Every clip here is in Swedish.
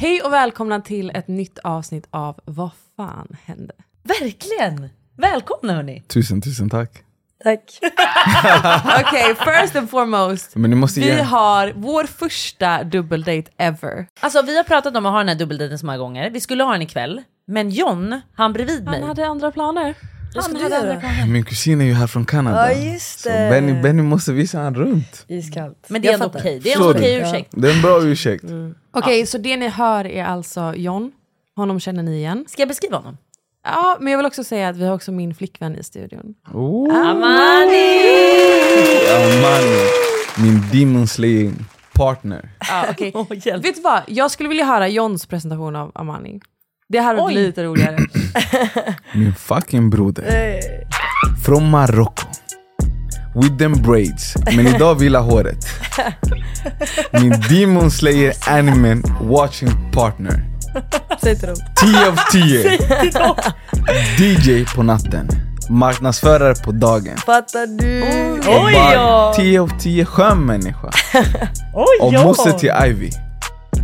Hej och välkomna till ett nytt avsnitt av Vad fan hände? Verkligen! Välkomna hörni! Tusen, tusen tack. Tack. Okej, first and foremost. Men ni måste Vi har vår första dubbeldate ever. Alltså vi har pratat om att ha den här dubbeldejten så många gånger. Vi skulle ha den ikväll. Men John, han bredvid mig. Han hade andra planer. Vad ska Han hade andra planer. Min kusin är ju här från Kanada. Ja, just Så det. Benny, Benny måste visa han runt. Iskallt. Men det är ändå okej. Det är en okej du? ursäkt. Det är en bra ursäkt. Okej, så det ni hör är alltså John. Honom känner ni igen. Ska jag beskriva honom? Ja, men jag vill också säga att vi har också min flickvän i studion. Oh, Amani! Amani. Min demon slaying partner. Ja, okej. Åh, hjälp. Vet du vad? Jag skulle vilja höra Johns presentation av Amani. Det varit Oj. lite roligare. Min fucking broder. Eh, Från Marocko. With them braids. Men idag vill jag håret. Min demon slayer anime watching partner. Säg till dem. 10 av 10. DJ på natten. Marknadsförare på dagen. Fattar du? Och Oj, bara ja. 10 av 10 skön människa. Oj, Och ja. moster till Ivy.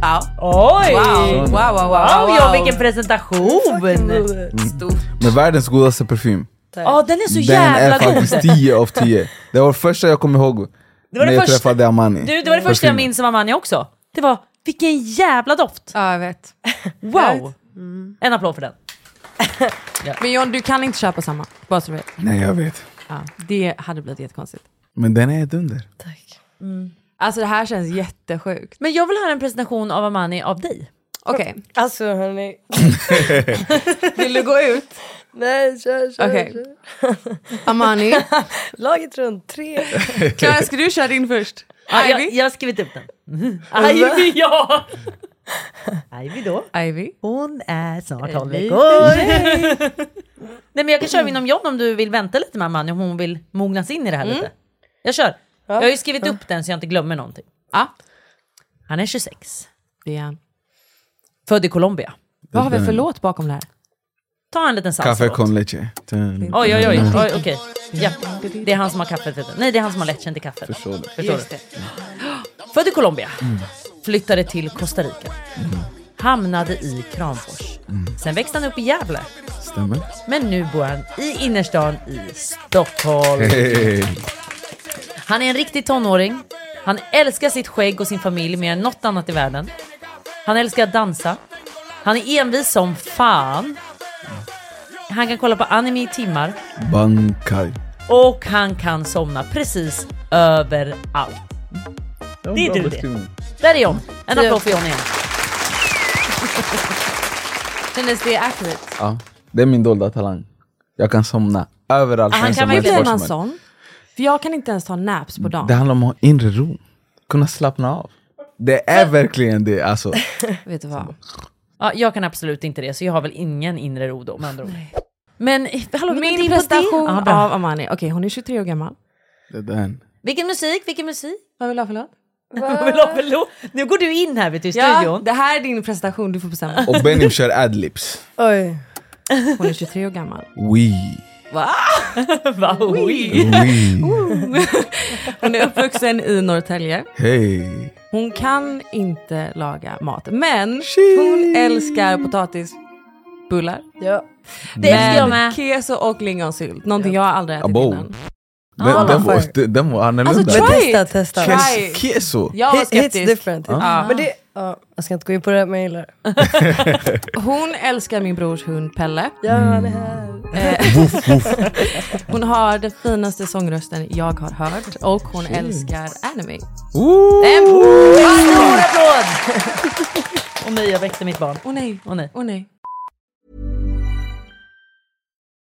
Ja. Oj! Wow, wow, wow, wow. Wow, wow. ja, vilken presentation! Stort. Med världens godaste parfym. Ja, den är så Den jävla är god! faktiskt 10 av 10. Det var det första jag kom ihåg var när det jag första- träffade Amani. Du, det var det första jag minns av Amani också. Det var, vilken jävla doft! Ja, jag vet. Wow! En applåd för den. Men John, du kan inte köpa samma. Bara så du vet. Nej jag vet. Ja, det hade blivit jättekonstigt. Men den är ett under. Tack. Alltså det här känns jättesjukt. Men jag vill höra en presentation av Amani av dig. Okej, Alltså hörni. vill du gå ut? Nej, kör, kör. Okej. kör. Amani, Laget runt tre. Klara ska du köra din först? Jag, Ivy? jag har skrivit upp den. Ivy, ja! Ivy då? Ivy? Hon är snart 12 Lite veckor. Nej men jag kan köra min om John om du vill vänta lite med Amani om hon vill mognas in i det här lite. Jag kör. Jag har ju skrivit upp den så jag inte glömmer någonting. Ja, Han är 26. det är han. Född i Colombia. Vad har vi för låt bakom det här? Ta en liten Kaffe salsa con leche. Oj oj oj, oj okej. Ja, det är han som har kaffet. Nej det är han som har lättkänt i kaffet. Förstår du? Förstår du? Född i Colombia. Flyttade till Costa Rica. Hamnade i Kramfors. Sen växte han upp i Gävle. Stämmer. Men nu bor han i innerstan i Stockholm. Hey. Han är en riktig tonåring. Han älskar sitt skägg och sin familj mer än något annat i världen. Han älskar att dansa. Han är envis som fan. Han kan kolla på anime i timmar. Bankai. Och han kan somna precis överallt. Det är du det. Där är John. En applåd för John igen. Kändes det accurate? Ja, det är min dolda talang. Jag kan somna överallt. Ah, han kan som helst. sån? För jag kan inte ens ta naps på dagen. Det handlar om att ha inre ro. Kunna slappna av. Det är verkligen det. Alltså. Vet du vad? Ja, jag kan absolut inte det, så jag har väl ingen inre ro då med andra ord. Men hallå, Min det. prestation Ja, av Amani. Okej, hon är 23 år gammal. Det är den. Vilken musik, vilken musik? Vad vill du ha för låt? Vad vill du ha för låt? Nu går du in här vet du, i Ja, studion. det här är din presentation, du får bestämma. Och Benim kör adlibs. Oj. Hon är 23 år gammal. We. Va? Va? Oj. We. Hon är uppvuxen i Norrtälje. Hey. Hon kan inte laga mat, men hon älskar potatisbullar. Ja. Det älskar jag med. keso och lingonsylt. Någonting jag aldrig ätit Abo. innan. Den, Ah, den, var, den, var Alltså annorlunda. try Men it! testa, testa. Try. Kes- Keso. Jag var skeptisk. different. Ja. Men det, ja, jag ska inte gå in på det, men jag gillar det. Hon älskar min brors hund Pelle. Ja, han är här. Eh, Woof, woof. hon har den finaste sångrösten jag har hört och hon älskar anime. Ooh. En Stor applåd! Och nej, jag väckte mitt barn. Åh nej, Åh nej. åh nej.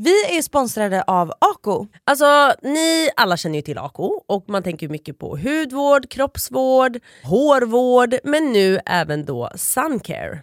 Vi är sponsrade av Ako. Alltså ni alla känner ju till Ako och man tänker mycket på hudvård, kroppsvård, hårvård men nu även då suncare.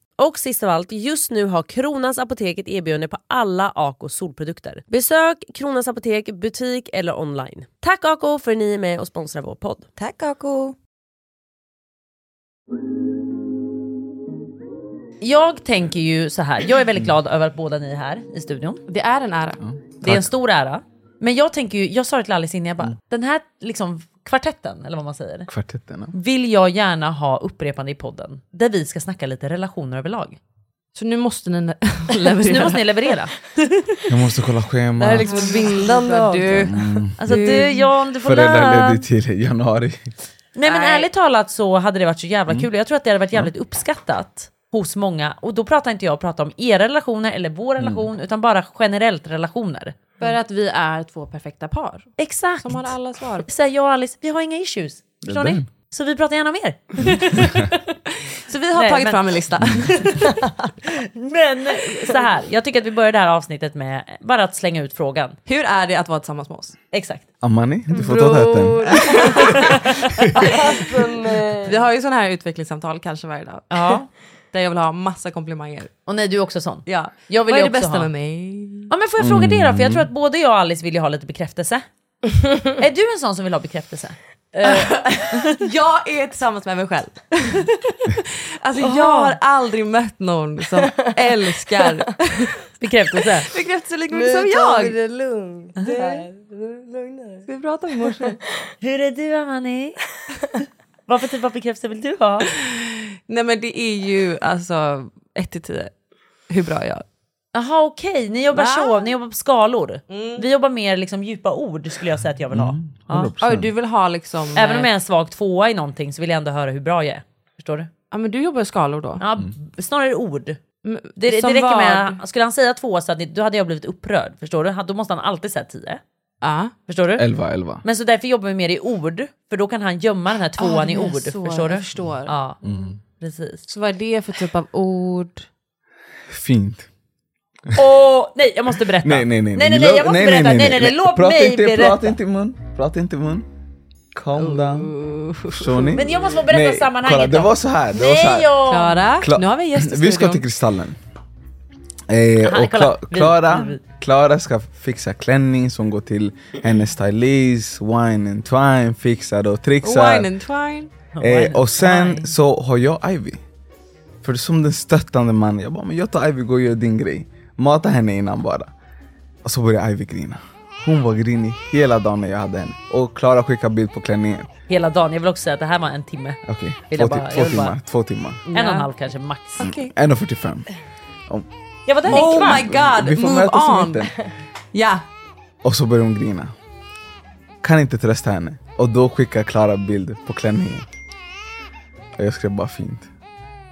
Och sist av allt, just nu har Kronans Apotek ett erbjudande på alla Ako solprodukter. Besök Kronans Apotek, butik eller online. Tack Ako för att ni är med och sponsrar vår podd. Tack Ako! Jag tänker ju så här. jag är väldigt glad över att båda ni är här i studion. Det är en ära. Det är en stor ära. Men jag tänker ju, jag sa det till Alice innan, jag bara, den här liksom kvartetten, eller vad man säger, Kvartetten. ja. vill jag gärna ha upprepande i podden. Där vi ska snacka lite relationer överlag. Så nu måste ni ne- Så leverera. nu måste ni leverera. Jag måste kolla schema. Det här är liksom ett bindande du. Alltså du John, du får lön. Föräldraledig till januari. Nej men Nej. ärligt talat så hade det varit så jävla kul. Jag tror att det hade varit jävligt uppskattat hos många. Och då pratar inte jag prata om era relationer eller vår relation, utan bara generellt relationer. För att vi är två perfekta par. Exakt. Som har alla svar. Så här, jag och Alice, vi har inga issues. Förstår ni? Så vi pratar gärna om er. Så vi har Nej, tagit men- fram en lista. Men så här, jag tycker att vi börjar det här avsnittet med bara att slänga ut frågan. Hur är det att vara tillsammans med oss? Exakt. Amani, du får ta täten. Vi har ju sådana här utvecklingssamtal kanske varje dag. Ja. Där jag vill ha massa komplimanger. Och nej, du är också sån. Ja. Jag vill Vad är det bästa ha- med mig? Ja men får jag fråga det då? För jag tror att både jag och Alice vill ju ha lite bekräftelse. är du en sån som vill ha bekräftelse? Jag är tillsammans med mig själv. alltså jag har aldrig mött någon som älskar Bekräftelse? bekräftelse lika mycket som jag. det lugnt. Ska vi prata om morse? Hur är du Amani? Vad för typ av bekräftelse vill du ha? Nej men det är ju alltså 1 till 10 hur bra jag är. Jaha okej, ni jobbar Va? så, ni jobbar på skalor. Vi jobbar mer liksom djupa ord skulle jag säga att jag vill ha. Ja. Oj, du vill ha liksom... Även om eh, jag är en svag tvåa i någonting så vill jag ändå höra hur bra jag är. Förstår du? Ja men du jobbar i skalor då. Ja, b- snarare ord. Det, det räcker vad? med, skulle han säga två så hade, då hade jag blivit upprörd. Förstår du? Då måste han alltid säga tio. Ja. Förstår du? 11, 11. Men så därför jobbar vi mer i ord, för då kan han gömma den här tvåan Ah, i ord. så, förstår du? jag förstår. Ja, Mm. precis. Så vad är det för typ av ord? Fint. Åh, nej jag måste berätta. Nej, nej, nej. nej, nej, nej jag måste berätta. Nej, nej, nej, låt prata mig inte, berätta. Prata inte i mun. Prata inte i mun. Calm down. Förstår ni? Men jag måste få berätta Nej, sammanhanget kolla, det då. var så här. Det var så Nej, här. jag... Klara, Kla- nu har vi en gäst i Vi ska till Kristallen. Eh, Aha, och. Kla- Klara, Klara ska fixa klänning som går till hennes stylist, wine and twine, fixar och trixar. Wine and twine. Eh, och sen så har jag Ivy. För som den stöttande mannen, jag bara men jag tar Ivy, gå och gör din grej. Mata henne innan bara. Och så började Ivy grina. Hon var grinig hela dagen när jag hade henne. Och Klara skickade bild på klänningen. Hela dagen, jag vill också säga att det här var en timme. Okej, Vill två, jag bara- ti- jag två vill bara- timmar. Två timmar. En och en halv kanske max. Okej. 1.45. Jag var där i en Oh kvart. my god, Vi får move mötas i on. mitten. Ja. Och så börjar hon grina. Kan inte trösta henne. Och då skickar Klara bild på klänningen. Och jag skrev bara fint.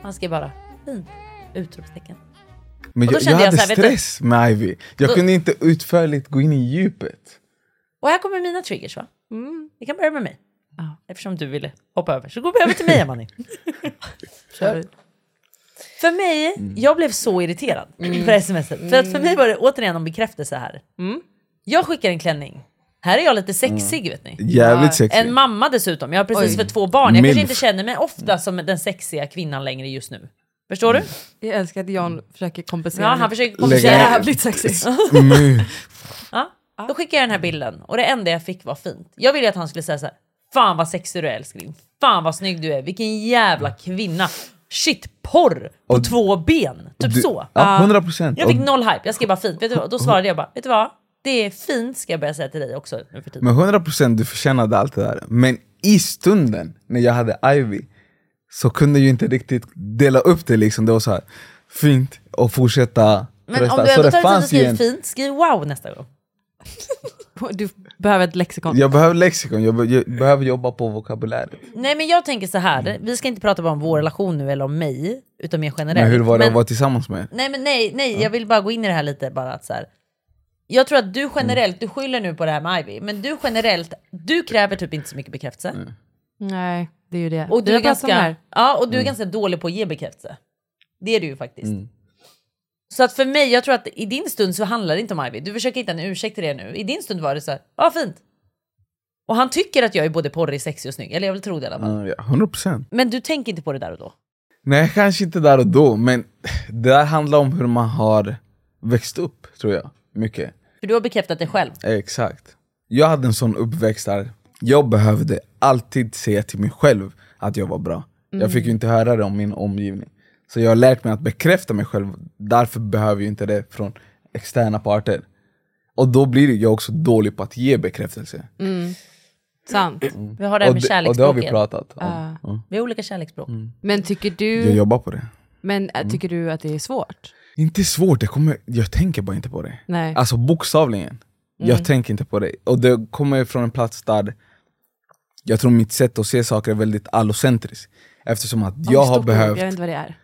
Man ska bara, fint. Utropstecken. Men jag, jag jag hade så här, vet du- stress med Ivy. Jag Då- kunde inte utförligt gå in i djuppet. Och här kommer mina triggers va? Mm. Vi kan börja med mig. Eftersom du ville hoppa över. Så går vi över till mig Amani. För mig, Mm. jag blev så irriterad Mm. på smset. För att för mig var det återigen en bekräftelse här. Jag skickar en klänning. Här är jag lite sexig vet ni. Jävligt sexig. En mamma dessutom. Jag har precis Oj. för två barn. Jag kanske Milf. inte känner mig ofta som den sexiga kvinnan längre just nu. Förstår du? Jag älskar att John försöker kompensera. Ja, han försöker Lägga- kompensera. Jävligt sexig. Mm. Ja. Då skickade jag den här bilden och det enda jag fick var fint. Jag ville att han skulle säga så här. Fan vad sexig du är älskling. Fan vad snygg du är. Vilken jävla kvinna. Shit, porr på Och- två ben. Typ Du- så. Ja, 100 procent. Jag fick noll hype. Jag skrev bara fint. Vet du vad? Då svarade jag bara, vet du vad? Det är fint ska jag börja säga till dig också nu för tiden. Men 100 procent, du förtjänade allt det där. Men i stunden, när jag hade Ivy, så kunde ju inte riktigt dela upp det liksom. Det var så här fint och fortsätta Men trösta. om du ändå det tar dig tid att skriva en- fint, skriv wow nästa gång. Du behöver ett lexikon. Jag behöver lexikon, jag, be- jag behöver jobba på vokabuläret. Nej men jag tänker så här. vi ska inte prata bara om vår relation nu eller om mig, utan mer generellt. Men hur var det Men- att vara tillsammans med? Nej men nej, nej jag vill bara gå in i det här lite bara att så här. Jag tror att du generellt, du skyller nu på det här med Ivy, men du generellt, du kräver typ inte så mycket bekräftelse. Nej, det är ju det. Och du är, ganska, här. ja, och du Mm. är ganska dålig på att ge bekräftelse. Det är du ju faktiskt. Så att för mig, jag tror att i din stund så handlar det inte om Ivy. Du försöker hitta en ursäkt till det nu. I din stund var det så här, ja fint. Och han tycker att jag är både porrig, sexig och snygg. Eller jag vill tro det i alla fall. Ja, 100 procent. Men du tänker inte på det där och då? Nej, kanske inte där och då, men det där handlar om hur man har växt upp, tror jag. Mycket. För du har bekräftat dig själv. Exakt. Jag hade en sån uppväxt där jag behövde alltid säga till mig själv att jag var bra. Jag fick ju inte höra det om min omgivning. Så jag har lärt mig att bekräfta mig själv, därför behöver jag inte det från externa parter. Och då blir jag också dålig på att ge bekräftelse. Sant. Vi har det här Och med det, och det har vi pratat om. Ja. Vi har olika kärleksspråk. Men tycker Jag du, jobbar på det. men äh, tycker du att det är svårt? Inte svårt, jag, kommer, jag tänker bara inte på det. Nej. Alltså bokstavligen. Jag tänker inte på det. Och det kommer från en plats där jag tror mitt sätt att se saker är väldigt allocentriskt. Eftersom att jag har behövt, Jag vet inte vad det är.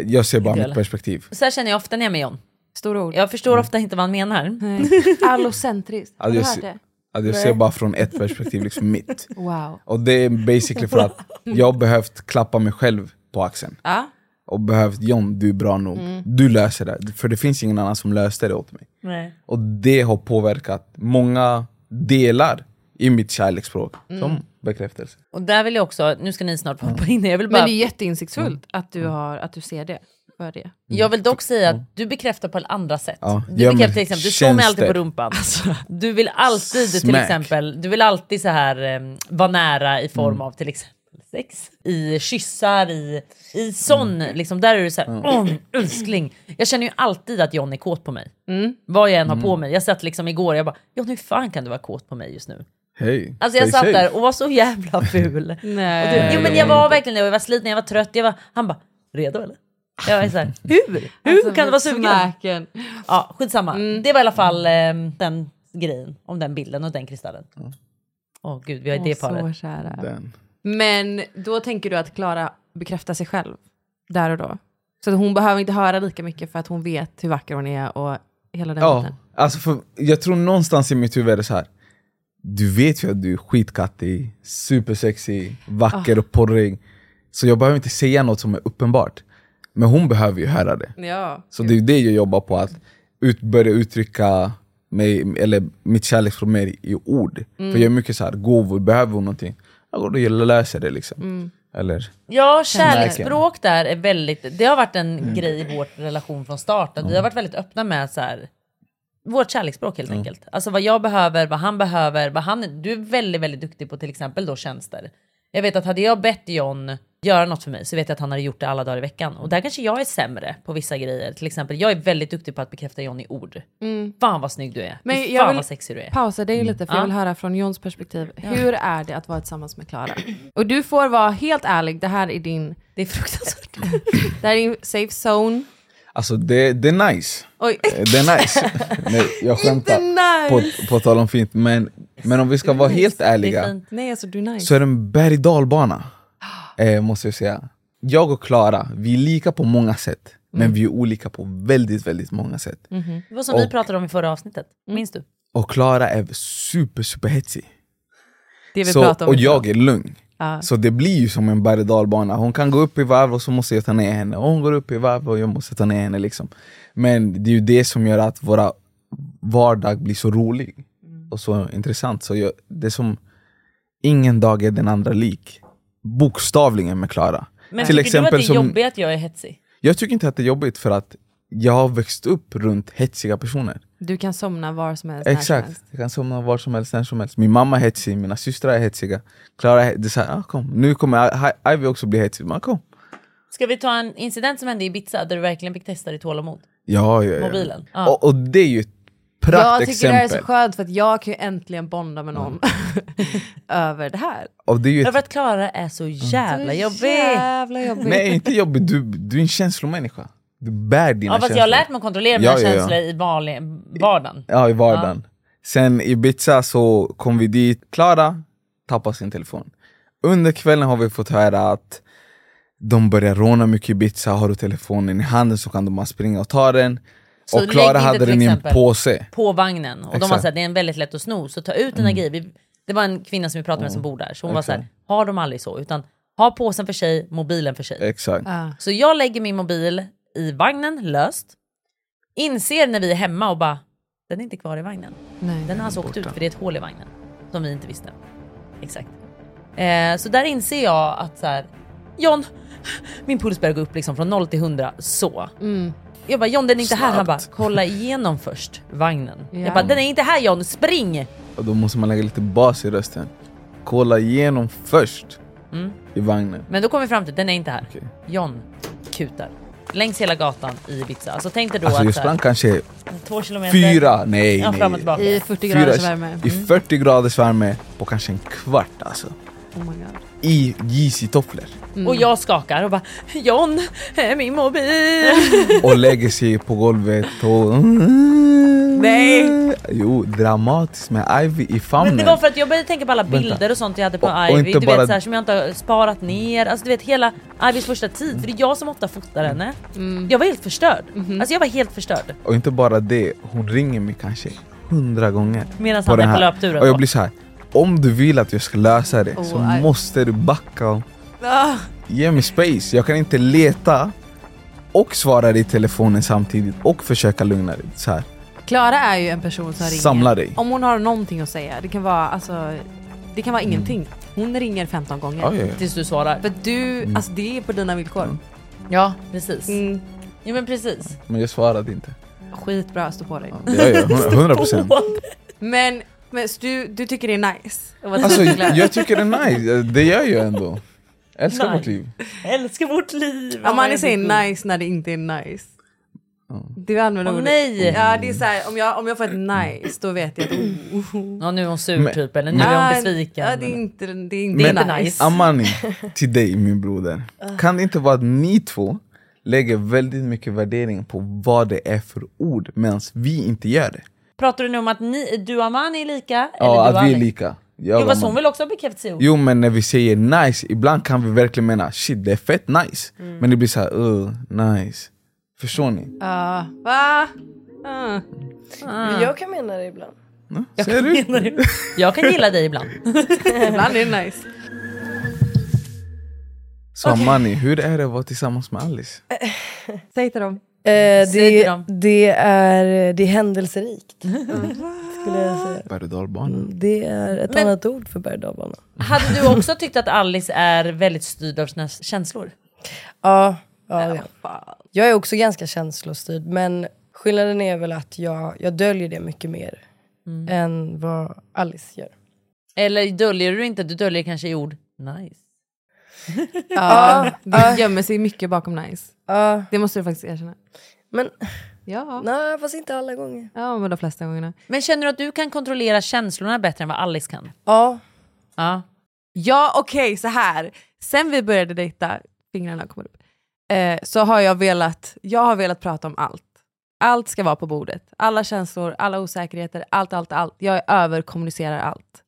eh, jag ser bara mitt perspektiv. Så här känner jag ofta när jag är med John. Stora ord. Jag förstår ofta inte vad han menar. Nej. Allocentriskt. Har Alltså du jag, hört ser, det? att jag ser bara från ett perspektiv, liksom mitt. Wow. Och det är basically för att jag har behövt klappa mig själv på axeln. Ja. Och behövt, John du är bra nog, du löser det. För det finns ingen annan som löste det åt mig. Nej. Och det har påverkat många delar i mitt kärleksspråk, som bekräftelse. Och där vill jag också, nu ska ni snart hoppa in, jag vill bara... Men det är jätteinsiktsfullt att, du har, att du ser det. För det. Jag vill dock säga att du bekräftar på andra sätt. Ja, du bekräftar till exempel, du slår mig alltid på rumpan. Du vill alltid till Smack. exempel, du vill alltid så här eh, vara nära i form av till exempel sex, i kyssar, i, i sån, liksom där är du såhär, åh älskling. Jag känner ju alltid att John är kåt på mig. Vad jag än har på mig. Jag satt liksom igår, jag bara, John hur fan kan du vara kåt på mig just nu? Hej, Alltså jag stay satt safe. där och var så jävla ful. Och Nej. du, jo men jag var verkligen det, och jag var sliten, jag var trött, jag var, han bara, redo eller? Jag var såhär, hur? Hur Alltså, kan du vara sugen? Smaken. Ja, skitsamma. Det var i alla fall eh, den grejen om den bilden och den kristallen. Åh gud, vi har Åh, det paret. så kära. Den. Men då tänker du att Klara bekräftar sig själv där och då? Så att hon behöver inte höra lika mycket för att hon vet hur vacker hon är och hela den Ja, biten. alltså för jag tror någonstans i mitt huvud är det så här. Du vet ju att du är skitkattig, supersexy, vacker och porrig. Så jag behöver inte säga något som är uppenbart. Men hon behöver ju höra det. Ja. Så det är det jag jobbar på, att ut, börja uttrycka mig, eller mitt kärleksspråk mer i ord. För jag är mycket så här, gåvor, behöver hon någonting? Jag går och löser det liksom. Eller, Ja, kärleksspråk där är väldigt, det har varit en grej i vår relation från starten. Vi har varit väldigt öppna med så här, vårt kärleksspråk helt enkelt. Alltså vad jag behöver, vad han behöver, vad han, du är väldigt, väldigt duktig på till exempel då tjänster. Jag vet att hade jag bett John göra något för mig så vet jag att han hade gjort det alla dagar i veckan. Och där kanske jag är sämre på vissa grejer. Till exempel, jag är väldigt duktig på att bekräfta John i ord. Fan vad snygg du är. Men Fy jag fan vill vad sexig du är. pausa dig lite för Ja. jag vill höra från Johns perspektiv. Hur är det att vara tillsammans med Klara? Och du får vara helt ärlig, det här är din, Det är fruktansvärt. det här är din safe zone. Alltså det, det är nice. Oj. Eh, Det är nice. Nej, jag skämtar. nice. På, på tal om fint, men, men om vi ska vara helt Det är ärliga fint. Nej alltså är nice. så är det en berg dalbana. Eh, måste jag säga. Jag och Klara, vi är lika på många sätt. Men vi är olika på väldigt, väldigt många sätt. Det var som vi Och- pratade om i förra avsnittet. Minns du? Och Klara är super, super hetsig. det vi Så, om och jag är lugn. Så det blir ju som en berg dalbana. Hon kan gå upp i varv och så måste jag ta ner henne. Och hon går upp i varv och jag måste ta ner henne. Liksom. Men det är ju det som gör att våra vardag blir så rolig och så intressant. Så jag, det som ingen dag är den andra lik. Bokstavligen med Klara. Men Till tycker du att det är som- jobbigt att jag är hetsig? Jag tycker inte att det är jobbigt för att jag har växt upp runt hetsiga personer. Du kan somna var som helst. Exakt, helst. jag kan somna var som helst, när som helst. Min mamma är hetsig, mina systrar är hetsiga. Klara är, här, ah, kom. Nu kommer Ivy också bli hetsig, men kom. Ska vi ta en incident som hände i Ibiza där du verkligen fick testa ditt tålamod? Ja, ja, ja. Mobilen. Ja. Och, och det är ju ett Jag tycker det här är så praktexempel. skönt för att jag kan ju äntligen bonda med någon över det här. Och det är ju Över ett, att Klara är så jävla jobbig. Jävla jobbigt. nej, inte jobbigt, du, du är en känslomänniska. Bär dina Ja fast känslor. jag har lärt mig att kontrollera mina Ja, ja, ja. känslor i vanlig vardagen. Ja, i vardagen. Sen i Ibiza så kom vi dit, Klara tappade sin telefon. Under kvällen har vi fått höra att de börjar råna mycket i Ibiza, har du telefonen i handen så kan de bara springa och ta den. Så och Klara hade den i en påse. På vagnen. Och de Exakt. var såhär, det är en väldigt lätt att sno, så ta ut dina grejer. Vi, det var en kvinna som vi pratade med som bor där, så hon var Exakt. såhär, har de aldrig så, utan ha påsen för sig, mobilen för sig. Exakt. Så jag lägger min mobil i vagnen, löst. Inser när vi är hemma och bara, den är inte kvar i vagnen. Nej. Den har alltså åkt ut för det är ett hål i vagnen. Som vi inte visste. Exakt. Eh, så där inser jag att så här, John, min puls börjar gå upp liksom från 0 till 100 så. Jag bara John den är inte här. Han bara kolla igenom först vagnen. Jag bara den är inte här John, spring! Och då måste man lägga lite bas i rösten. Kolla igenom först i vagnen. Men då kom vi fram till den är inte här. Okej. John kutar. Längs hela gatan i Ibiza. Alltså tänk dig då Alltså jag att här, sprang kanske två kilometer. fyra, nej Ja, nej. fram och tillbaka. I 40 Fyra- graders värme. I 40 graders värme på kanske en kvart alltså. Oh my God. I Yeezy-tofflor. Och jag skakar och bara John, är min mobil! Och lägger sig på golvet och... Nej. Jo, dramatiskt med Ivy i famnen. Men det var för att jag började tänka på alla Vänta. bilder och sånt jag hade på Och- och Ivy, inte du bara- vet så här, som jag inte har sparat ner, alltså du vet hela Ivys första tid, för det är jag som ofta fotar henne. Jag var helt förstörd, Mhm. alltså jag var helt förstörd. Och inte bara det, hon ringer mig kanske hundra gånger. Medan han är på löpturen Och jag blir så här. Om du vill att jag ska lösa det så Oh, I- måste du backa Ah. ge mig space. Jag kan inte leta och svara dig i telefonen samtidigt och försöka lugna dig. Så här. Klara är ju en person som ringer. Samla dig. Om hon har någonting att säga. Det kan vara, alltså, det kan vara ingenting. Hon ringer 15 gånger. Ja, ja. Tills du svarar. För du, alltså det är på dina villkor. Ja, precis. Mm. Ja men precis. Men jag svarade inte. Skitbra, stå på dig. Ja, ja, hundra procent. Men, men så du, du tycker det är nice? att vara Alltså, jag tycker det är nice, det gör jag ändå. Älskar Nice. vårt liv. Älskar vårt liv! Ja, man säger nice när det inte är nice. Du använder Åh, ordet- nej. Ja det är så här, om jag, om jag får ett nice då vet jag att oh, oh. Ja nu är hon sur Men- typ, eller nu är Ja, hon besviken. Ja, det är inte, det är inte Det är inte nice. nice. Amani, till dig min broder. Kan det inte vara att ni två lägger väldigt mycket värdering på vad det är för ord medan vi inte gör det? Pratar du nu om att ni, du och Amani är lika? eller Ja, att vi är lika. Jag Jo fast hon vill också ha bekräftelse i ord. Jo men när vi säger nice, ibland kan vi verkligen mena shit det är fett nice. Mm. Men det blir så här, uh, nice. Förstår ni? Ja, va? Ah. Men jag kan mena det ibland. Jag Ser kan, du? gilla dig. jag kan gilla dig ibland. Ibland är det nice. Så Amani, hur är det att vara tillsammans med Alice? Säg till dem. Eh, det, det, är, det är händelserikt. Skulle jag säga. Berg dalbanan? Det är ett Men- annat ord för berg. Hade du också tyckt att Alice är väldigt styrd av sina känslor? Ja, ja, ja. Jag är också ganska känslostyrd men skillnaden är väl att jag, jag döljer det mycket mer än vad Alice gör. Eller döljer du inte? Du döljer kanske i ord nice. Ja, du gömmer sig mycket bakom nice. Det måste du faktiskt erkänna. men Ja, nej, fast inte alla gånger. ja men de flesta gångerna. Men känner du att du kan kontrollera känslorna bättre än vad Alice kan? Ja, Ja. Ja okej så här. sen vi började dejta, fingrarna kommer upp, eh, så har jag velat, jag har velat prata om allt. Allt ska vara på bordet. Alla känslor, alla osäkerheter, allt, allt, allt. Jag överkommunicerar allt.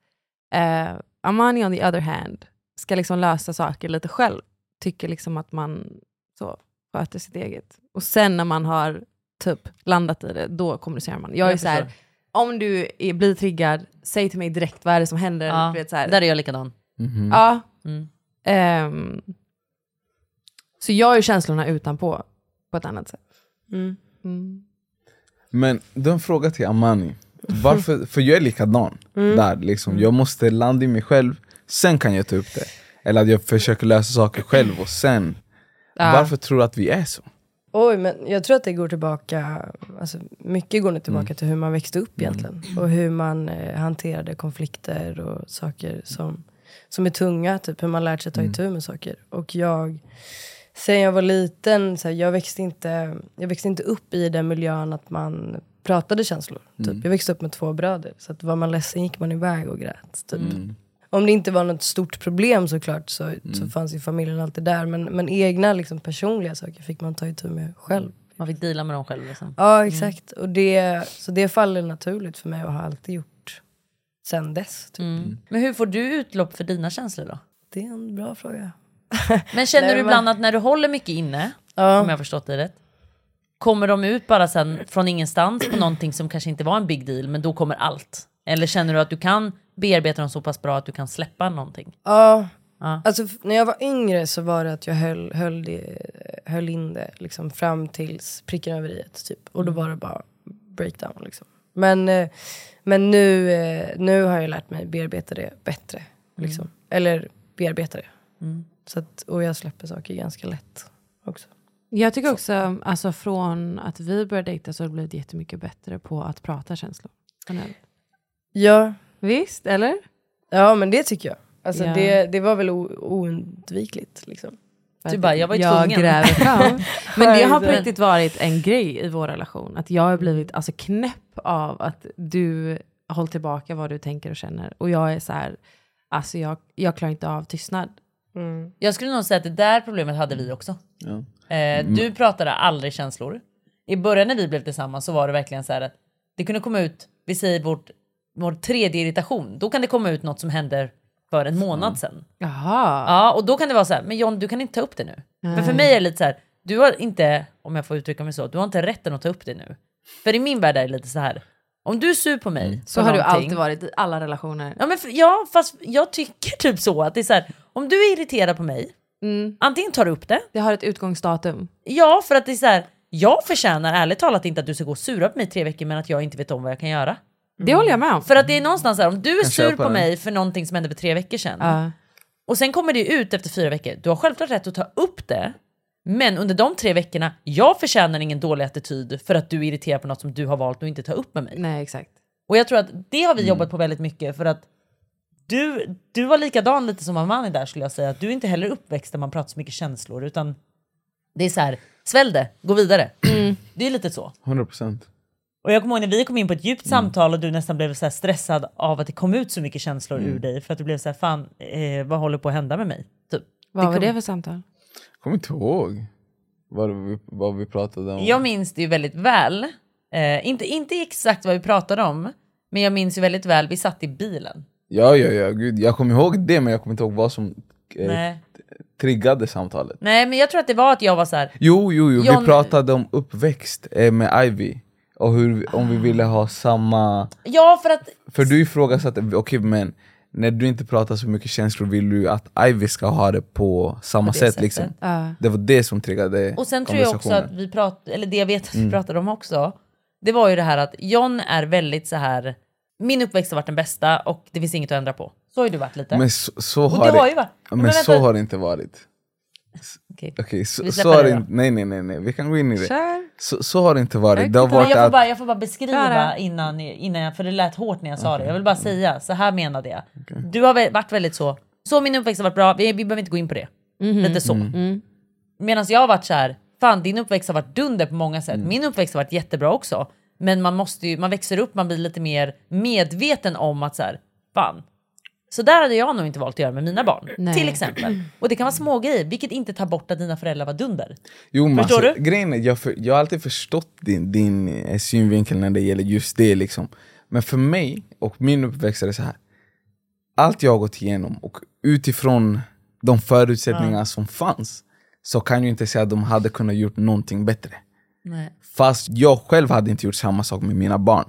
Eh, Amani on the other hand ska liksom lösa saker lite själv. Tycker liksom att man så, sköter sitt eget. Och sen när man har typ landat i det, då kommunicerar man. Jag är Jag så här, om du är, blir triggad, säg till mig direkt vad är det som händer. Ja, vet, så här. Där är jag likadan. Mhm. Ja. Mm. Ehm, så jag är känslorna utanpå på ett annat sätt. mm. Mm. Men du har en fråga till Amani. Varför, för jag är likadan Mm. där, liksom. jag måste landa i mig själv, sen kan jag ta upp det. Eller att jag försöker lösa saker själv och sen. Ja. Varför tror du att vi är så? Oj, men jag tror att det går tillbaka, alltså mycket går nog tillbaka till hur man växte upp egentligen. Och hur man eh, hanterade konflikter och saker som, som är tunga, typ hur man lärt sig ta itu med saker. Och jag, sen jag var liten, så här, jag, växte inte, jag växte inte upp i den miljön att man pratade känslor. Typ. Jag växte upp med två bröder, så att var man ledsen gick man iväg och grät. Typ. Om det inte var något stort problem såklart så, så fanns ju familjen alltid där. Men, men egna liksom, personliga saker fick man ta itu med själv. Man fick deala med dem själv. Liksom. Ja exakt. Och det, så det faller naturligt för mig och har alltid gjort sen dess. Typ. Mm. Men hur får du utlopp för dina känslor då? Det är en bra fråga. Men känner Nej, du ibland att när du håller mycket inne, Ja. om jag har förstått det rätt, kommer de ut bara sen från ingenstans på någonting som kanske inte var en big deal, men då kommer allt? Eller känner du att du kan bearbeta dem så pass bra att du kan släppa någonting? Ja, Ja. alltså när jag var yngre så var det att jag höll, höll, det, höll in det liksom, fram tills pricken över i typ. Och då var det bara breakdown liksom. Men, eh, men nu, eh, nu har jag lärt mig bearbeta det bättre. Liksom. Eller bearbeta det. Så att, och jag släpper saker ganska lätt också. Jag tycker också, alltså från att vi började dejta så har det blivit jättemycket bättre på att prata känslor. Ja, Visst, eller? ja men det tycker jag. Alltså Ja. det, det var väl oundvikligt liksom. Du bara, jag var ju jag tvungen. gräver fram. Men det har på riktigt varit en grej i vår relation. Att jag har blivit alltså, knäpp av att du håller tillbaka vad du tänker och känner. Och jag är så här, alltså jag, jag klarar inte av tystnad. Jag skulle nog säga att det där problemet hade vi också. Ja. Eh, du pratade aldrig känslor. I början när vi blev tillsammans så var det verkligen så här att det kunde komma ut, vi säger vårt, vår tredje irritation, då kan det komma ut något som händer för en månad sedan. Jaha. Ja, och då kan det vara så här, men John du kan inte ta upp det nu. För för mig är det lite så här, du har inte, om jag får uttrycka mig så, du har inte rätten att ta upp det nu. För i min värld är det lite så här, om du är sur på mig, Så för har du alltid varit i alla relationer. Ja, men för, ja, fast jag tycker typ så att det är så här, om du är irriterad på mig, Mm. antingen tar du upp det, Det har ett utgångsdatum. ja för att det är så här, jag förtjänar ärligt talat inte att du ska gå och sura på mig i tre veckor men att jag inte vet om vad jag kan göra. Det håller jag med om. För att det är någonstans här, om du är sur på det. mig för någonting som hände för tre veckor sedan Ja. och sen kommer det ut efter fyra veckor, du har självklart rätt att ta upp det men under de tre veckorna, jag förtjänar ingen dålig attityd för att du är irriterad på något som du har valt att inte ta upp med mig. Nej, exakt. Och jag tror att det har vi jobbat på väldigt mycket för att du, du var likadan lite som Amani där skulle jag säga. Att du är inte heller uppväxt där man pratar så mycket känslor utan det är så här, svälj det, gå vidare. Det är lite så. 100% Och jag kommer ihåg när vi kom in på ett djupt samtal och du nästan blev så här stressad av att det kom ut så mycket känslor ur dig för att du blev så här, fan eh, vad håller på att hända med mig? Typ. Vad var kom- det för samtal? Kommer inte ihåg vad vi, vad vi pratade om. Jag minns det ju väldigt väl. Eh, inte, inte exakt vad vi pratade om, men jag minns ju väldigt väl, vi satt i bilen. Ja, ja, ja, gud. Jag kommer ihåg det men jag kommer inte ihåg vad som eh, Nej. triggade samtalet. Nej men jag tror att det var att jag var så här. Jo, jo, jo. John- vi pratade om uppväxt eh, med Ivy. Och hur, om vi ville ha samma... Ja, för att För du ifrågasatte, okej men när du inte pratar så mycket känslor vill du att Ivy ska ha det på samma det sätt liksom. Ja. Det var det som triggade Och sen tror jag också att vi pratade, eller det jag vet att vi Mm. pratade om också, det var ju det här att John är väldigt så här. min uppväxt har varit den bästa och det finns inget att ändra på. Så har ju du varit lite. Men så, så och har det har ju varit. Men, Men så har det inte varit. Okej. Så, Vi så släpper har det nej nej nej nej, vi kan gå in i det. Kör. Så, så har det inte varit. Jag Det har varit jag, får att, bara, jag får bara beskriva Klara. innan, innan jag, för det lät hårt när jag sa det. Jag vill bara säga, så här menade jag. Du har varit väldigt så, så min uppväxt har varit bra, vi, vi behöver inte gå in på det. Lite så. Medan jag har varit så här, fan din uppväxt har varit dunder på många sätt. Min uppväxt har varit jättebra också. Men man måste ju, man växer upp, man blir lite mer medveten om att så här, fan. Så där hade jag nog inte valt att göra med mina barn. Nej. Till exempel. Och det kan vara små grejer, vilket inte tar bort att dina föräldrar var dunder. jo, men Förstår alltså, du? Grejen är, jag, för, jag har alltid förstått din, din eh, synvinkel när det gäller just det. Liksom. Men för mig och min uppväxt är det så här. Allt jag har gått igenom och utifrån de förutsättningar som fanns så kan jag inte säga att de hade kunnat gjort någonting bättre. Nej. Fast jag själv hade inte gjort samma sak med mina barn.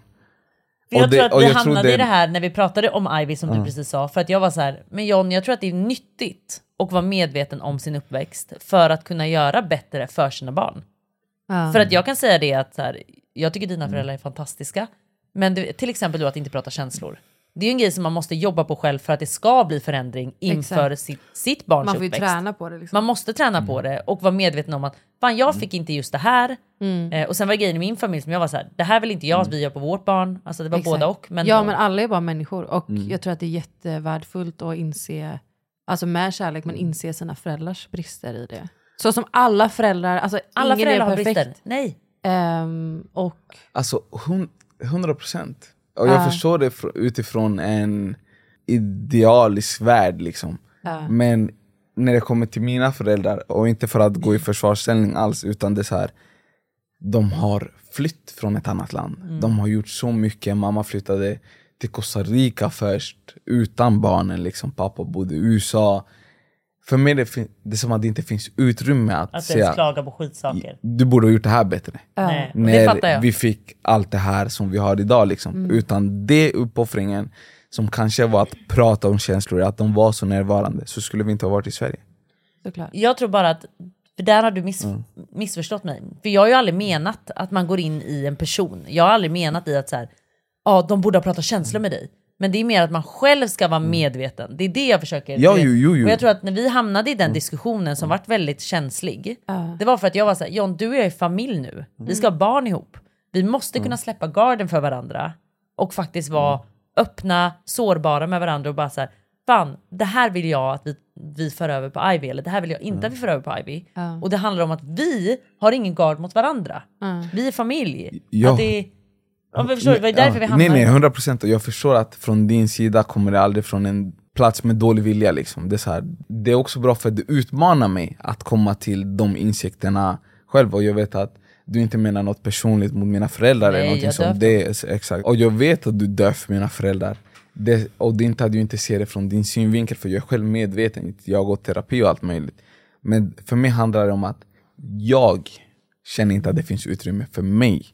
Jag det- tror att vi hamnade i det- det här när vi pratade om Ivy som du precis sa. För att jag var så här, men John jag tror att det är nyttigt att vara medveten om sin uppväxt för att kunna göra bättre för sina barn. Ja. För att jag kan säga det att så här, jag tycker Mm. dina föräldrar är fantastiska. Men du, till exempel du att inte prata känslor. Det är ju en grej som man måste jobba på själv för att det ska bli förändring inför sitt, sitt barns Man får ju uppväxt. träna på det. Liksom. Man måste träna på det och vara medveten om att fan jag fick inte just det här. Mm. Eh, och sen var grejen i min familj som jag var så här, det här vill inte jag att vi gör på vårt barn. Alltså det var Exakt. båda och. Men ja men alla är bara människor och Mm. jag tror att det är jättevärdefullt att inse, alltså med kärlek, Mm. men inse sina föräldrars brister i det. Så som alla föräldrar, alltså alla ingen föräldrar är har perfekt. brister. Nej. Ehm, och Alltså hun- 100 procent. Och jag Ja. förstår det fr- utifrån en idealisk värld liksom. Ja. Men när det kommer till mina föräldrar, och inte för att gå i försvarsställning alls, utan det är så här. De har flytt från ett annat land. Mm. De har gjort så mycket. Mamma flyttade till Costa Rica först, utan barnen. Liksom. Pappa bodde i USA. För mig är det, det är som att det inte finns utrymme att, Att ens säga klaga på skitsaker. du borde ha gjort det här bättre Nej. Och det när vi fick allt det här som vi har idag. Liksom. Mm. Utan det uppoffringen som kanske var att prata om känslor, att de var så närvarande, så skulle vi inte ha varit i Sverige. såklart. Jag tror bara att, för där har du miss, Mm. missförstått mig. För jag har ju aldrig menat att man går in i en person. Jag har aldrig menat i att så här, ja de borde ha pratat känslor med dig. Men det är mer att man själv ska vara medveten. Det är det jag försöker... Mm. Ja, jo, jo, Mm. jo. Och jag tror att när vi hamnade i den diskussionen som vart väldigt känslig. Det var för att jag var såhär, John du och jag är familj nu. Vi ska ha barn ihop. Vi måste Mm. kunna släppa garden för varandra. Och faktiskt vara öppna, sårbara med varandra och bara såhär, fan det här vill jag att vi, vi för över på Ivy. Eller det här vill jag inte att vi för över på Ivy. Och det handlar om att vi har ingen gard mot varandra. Vi är familj. Ja. Att det, ja, förstår det var därför vi hamnade... Nej nej, 100 procent. Jag förstår att från din sida kommer det aldrig från en plats med dålig vilja. Liksom. Det, är här, det är också bra för att det utmanar mig att komma till de insikterna själv. Och jag vet att du inte menar något personligt mot mina föräldrar. Nej, eller någonting som det exakt. Och jag vet att du dör för mina föräldrar. Det, och det är inte att du inte ser det från din synvinkel, för jag är själv medveten. Jag har gått terapi och allt möjligt. Men för mig handlar det om att jag känner inte att det finns utrymme för mig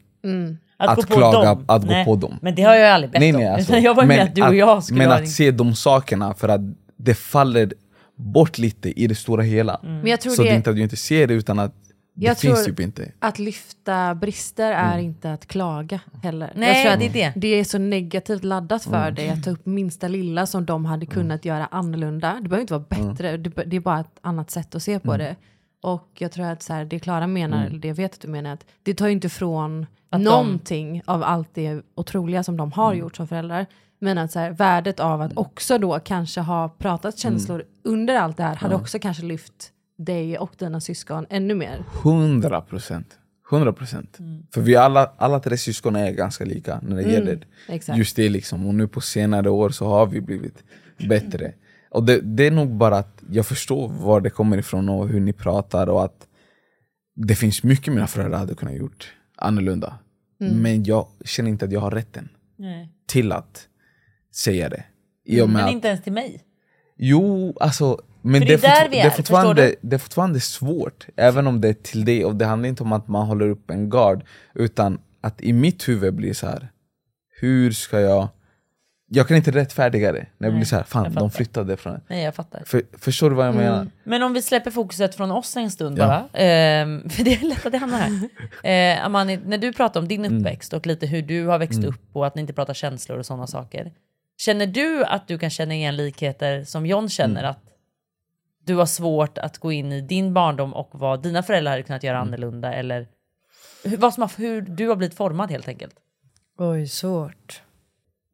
Att, att gå på klaga- dem. att gå Nej, på dem. Men det har jag aldrig bett Nej, om. nej, alltså, Utan jag var men med att du och jag skulle Men att se de sakerna, för att det faller bort lite i det stora hela. Men jag tror Så det är inte att du inte ser det, utan att det Jag finns tror- typ inte. att lyfta brister är inte att klaga heller. Nej, jag tror att det är det. det är så negativt laddat för dig att ta upp minsta lilla som de hade kunnat göra annorlunda. Det behöver inte vara bättre, det det är bara ett annat sätt att se på det. Och jag tror att så här, det Klara menar, eller det jag vet att du menar, att det tar ju inte ifrån de- någonting av allt det otroliga som de har gjort som föräldrar. Men att så här, värdet av att också då kanske ha pratat känslor under allt det här hade också kanske lyft dig och dina syskon ännu mer. 100 procent. 100 procent. För vi alla, alla tre syskon är ganska lika när det gäller exakt. just det. Liksom. Och nu på senare år så har vi blivit bättre. Och det, det är nog bara att jag förstår var det kommer ifrån och hur ni pratar och att det finns mycket mina föräldrar hade kunnat gjort annorlunda. Men jag känner inte att jag har rätten Nej. till att säga det. Med Men att, inte ens till mig. Jo, alltså men det, det är är det, är, är förstår fortfarande, det är fortfarande svårt, även om det är till det. Och det handlar inte om att man håller upp en gard, utan att i mitt huvud blir så här. hur ska jag... Jag kan inte rättfärdiga det när det Nej, blir så här, fan jag de flyttade från det. Nej jag fattar. För, förstår du vad jag menar? Men om vi släpper fokuset från oss en stund Ja. bara. Ehm, för det är lätt att det hamnar här. Eh, Amani, när du pratar om din uppväxt och lite hur du har växt upp och att ni inte pratar känslor och sådana saker. Känner du att du kan känna igen likheter som John känner? Att du har svårt att gå in i din barndom och vad dina föräldrar hade kunnat göra annorlunda? Eller hur, vad som har, hur du har blivit formad helt enkelt? Oj, svårt.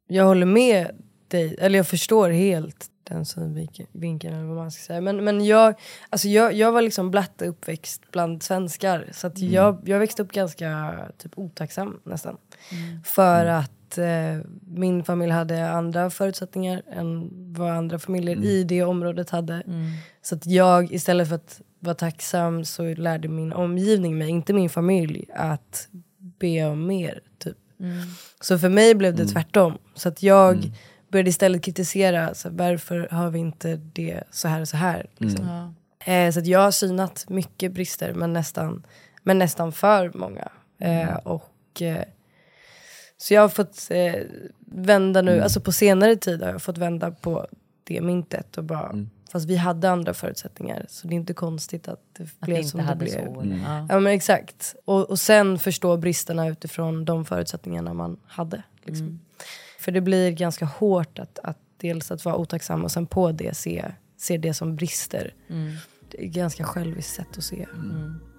Jag håller med dig, eller jag förstår helt den synvinkeln eller vad man ska säga. Men, men jag, alltså jag, jag var liksom blatt uppväxt bland svenskar så att jag, jag växte upp ganska typ otacksam nästan. För att eh, min familj hade andra förutsättningar än vad andra familjer i det området hade. Så att jag istället för att vara tacksam så lärde min omgivning mig, inte min familj, att be om mer. Typ. Så för mig blev det tvärtom. Så att jag började istället kritisera, så här, varför har vi inte det så här och så här. Liksom. Eh, så att jag har synat mycket brister men nästan, men nästan för många. Eh, och, eh, så jag har fått eh, vända nu, alltså på senare tid har jag fått vända på det myntet och bara, fast vi hade andra förutsättningar så det är inte konstigt att det Att blev som inte det hade blev. så? eller? Ja. Men exakt. Och, och sen förstå bristerna utifrån de förutsättningarna man hade. Liksom. För det blir ganska hårt att, att dels att vara otacksam och sen på det se, se det som brister. Det är ganska själviskt sätt att se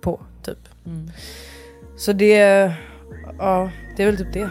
på typ. Så det, ja det är väl typ det.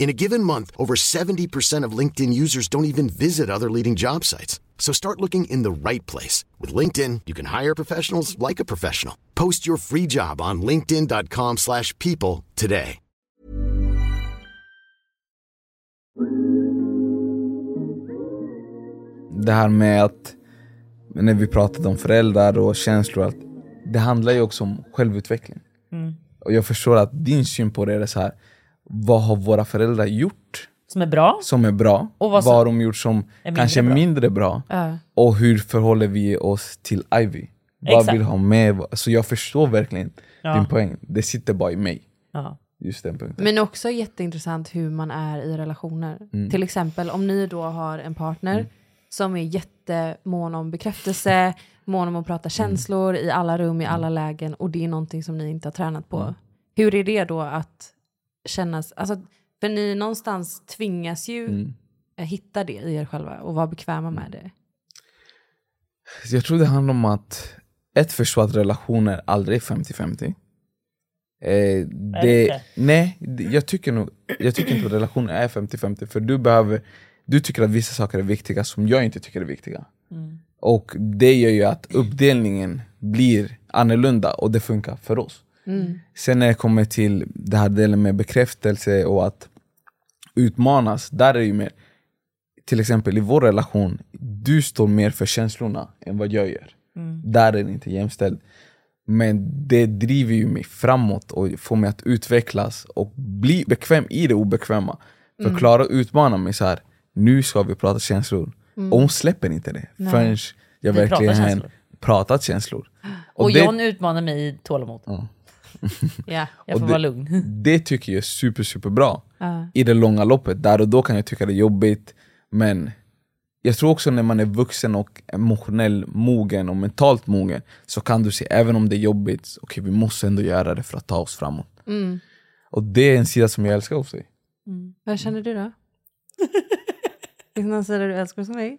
In a given month, over 70% of LinkedIn users don't even visit other leading job sites. So start looking in the right place. With LinkedIn, you can hire professionals like a professional. Post your free job on linkedin.com slash people today. Det här med att, när vi pratade om föräldrar och känslor, att det handlar ju också om självutveckling. Och jag förstår att din syn på det är så här. Vad har våra föräldrar gjort Som är bra. som är bra? Och vad vad, som har de gjort som mindre kanske är bra. mindre bra? Ja. Och hur förhåller vi oss till Ivy? Vad Exakt. vill ha med? Så jag förstår verkligen Ja. din poäng. Det sitter bara i mig. Ja. Just den punkten. Men också jätteintressant hur man är i relationer. Mm. Till exempel om ni då har en partner som är jättemån om bekräftelse, mån om att prata Mm. känslor i alla rum, i alla lägen och det är någonting som ni inte har tränat på. Hur är det då att kännas, alltså, för ni någonstans tvingas ju Mm. eh, hitta det i er själva och vara bekväma med det. Jag tror det handlar om att ett förstå att relationer aldrig är 50-50. Eh, det, nej, det- jag tycker, nog, jag tycker inte att relationer är 50-50 för du behöver Du tycker att vissa saker är viktiga som jag inte tycker är viktiga. Och det gör ju att uppdelningen blir annorlunda och det funkar för oss. Sen när det kommer till det här delen med bekräftelse och att utmanas, där är det ju mer till exempel i vår relation, du står mer för känslorna än vad jag gör. Där är det inte jämställt. Men det driver ju mig framåt och får mig att utvecklas och bli bekväm i det obekväma. Mm. Förklara och utmana mig så här. nu ska vi prata känslor. Mm. Och hon släpper inte det Nej. förrän jag pratar verkligen har känslor. pratat känslor. Och, det- John utmanar mig i tålamod. Ja. Ja, jag får det, vara lugn. Det tycker jag är super, super bra. Ja. I det långa loppet, där och då kan jag tycka det är jobbigt. Men jag tror också när man är vuxen och emotionell mogen och mentalt mogen så kan du se, även om det är jobbigt, okej vi måste ändå göra det för att ta oss framåt. Mm. Och det är en sida som jag älskar hos dig. Vad känner du då? Finns någon sida du älskar hos mig?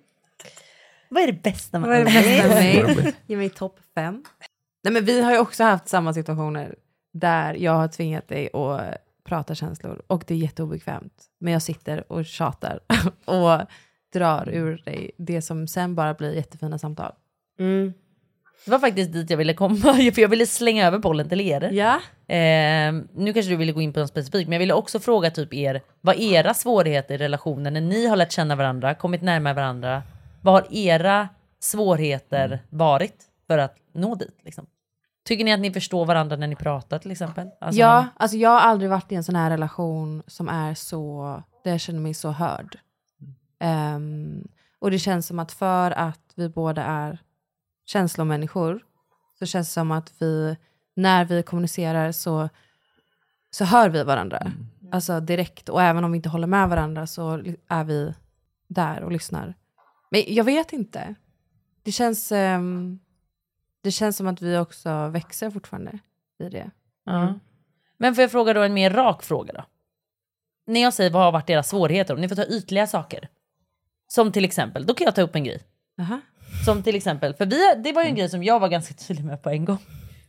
Vad är det bästa med Vad är det bästa med mig? Ge mig topp fem. Nej, men vi har ju också haft samma situationer där jag har tvingat dig att prata känslor och det är jätteobekvämt. Men jag sitter och tjatar och drar ur dig det som sen bara blir jättefina samtal. Mm. Det var faktiskt dit jag ville komma, för jag ville slänga över bollen till er. Ja. Eh, nu kanske du ville gå in på något specifikt, men jag ville också fråga typ er, vad era svårigheter i relationen, när ni har lärt känna varandra, kommit närmare varandra, vad har era svårigheter varit för att nå dit? Liksom? Tycker ni att ni förstår varandra när ni pratar till exempel? Alltså, ja, alltså jag har aldrig varit i en sån här relation som är så, där jag känner mig så hörd. Ehm, och det känns som att för att vi båda är känslomänniskor så känns det som att vi, när vi kommunicerar så, så hör vi varandra. Alltså direkt. Och även om vi inte håller med varandra så är vi där och lyssnar. Men jag vet inte. Det känns, ehm, det känns som att vi också växer fortfarande i det. Ja. Men får jag fråga då en mer rak fråga då? När jag säger vad har varit era svårigheter, om ni får ta ytliga saker. Som till exempel, då kan jag ta upp en grej. Aha. Som till exempel, för vi, det var ju en grej som jag var ganska tydlig med på en gång.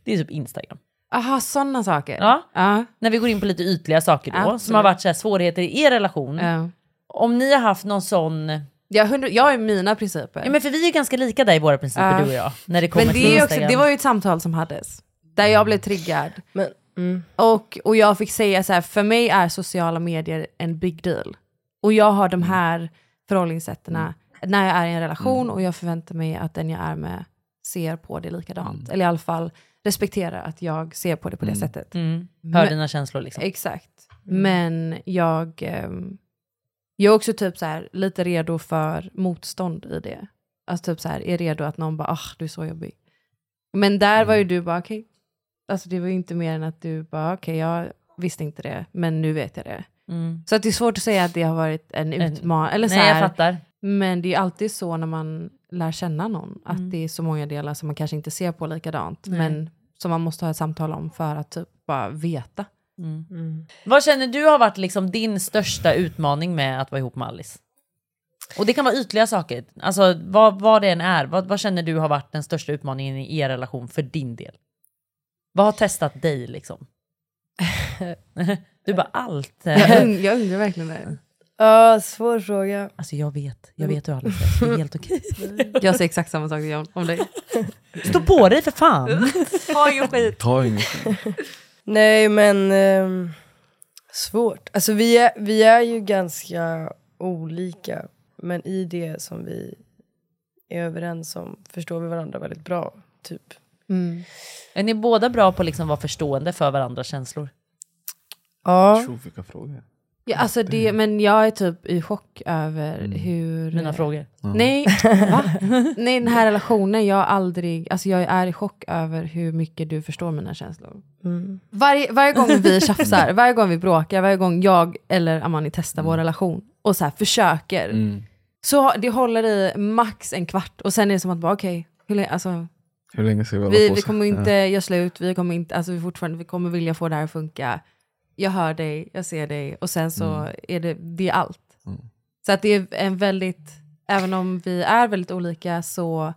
Det är typ Instagram. Aha, sådana saker. Ja. Ja. När vi går in på lite ytliga saker då, Absolut. som har varit så här svårigheter i er relation. Ja. Om ni har haft någon sån... Jag, hundra, jag har mina principer. Ja, men för vi är ganska lika där i våra principer Ja. du och jag. När det kommer Men till det, är också, det var ju ett samtal som hades. Där jag blev triggad. Men, mm. Och, och jag fick säga så här, för mig är sociala medier en big deal. Och jag har de här förhållningssätten när jag är i en relation och jag förväntar mig att den jag är med ser på det likadant. Eller i alla fall respekterar att jag ser på det på det sättet. Mm. Hör Men- dina känslor liksom. Exakt. Men jag, ehm, jag är också typ så här, lite redo för motstånd i det. Alltså typ så här, är redo att någon bara, ah du är så jobbig. Men där var ju du bara, okej. Alltså det var ju inte mer än att du bara, okej jag visste inte det, men nu vet jag det. Mm. Så att det är svårt att säga att det har varit en utmaning. Eller så Nej jag fattar. men det är alltid så när man lär känna någon, att Mm. det är så många delar som man kanske inte ser på likadant, Nej. men som man måste ha ett samtal om för att typ bara veta. Mm. Vad känner du har varit liksom din största utmaning med att vara ihop med Alice? Och det kan vara ytliga saker, alltså vad, vad det än är. Vad, vad känner du har varit den största utmaningen i er relation för din del? Vad har testat dig liksom? du bara allt. Jag, und- jag undrar verkligen det. Ja, svår fråga. Alltså jag vet, jag vet hur Alice är. Det är helt okej. Jag säger exakt samma sak om dig. Stå på dig för fan! Ta ingen skit. Ta inget. Nej men ehm, svårt. Alltså vi är, vi är ju ganska olika. Men i det som vi är överens om förstår vi varandra väldigt bra. Typ. Mm. Är ni båda bra på att liksom vara förstående för varandras känslor? Ja. Tjo, vilka frågor. Ja, alltså det, men jag är typ i chock över hur... Mina frågor. Nej, va? Nej, den här relationen, jag aldrig... Alltså jag är i chock över hur mycket du förstår mina känslor. Mm. Varje, varje gång vi tjafsar, varje gång vi bråkar, varje gång jag eller Amani testar vår relation och så här försöker, Mm. så det håller i max en kvart och sen är det som att bara okej, hur länge- alltså, Hur länge ska vi hålla vi, på vi så? kommer inte Ja. göra slut, vi kommer, inte, alltså vi, fortfarande, vi kommer vilja få det här att funka. Jag hör dig, jag ser dig och sen så Mm. är det, det är allt. Så att det är en väldigt, även om vi är väldigt olika så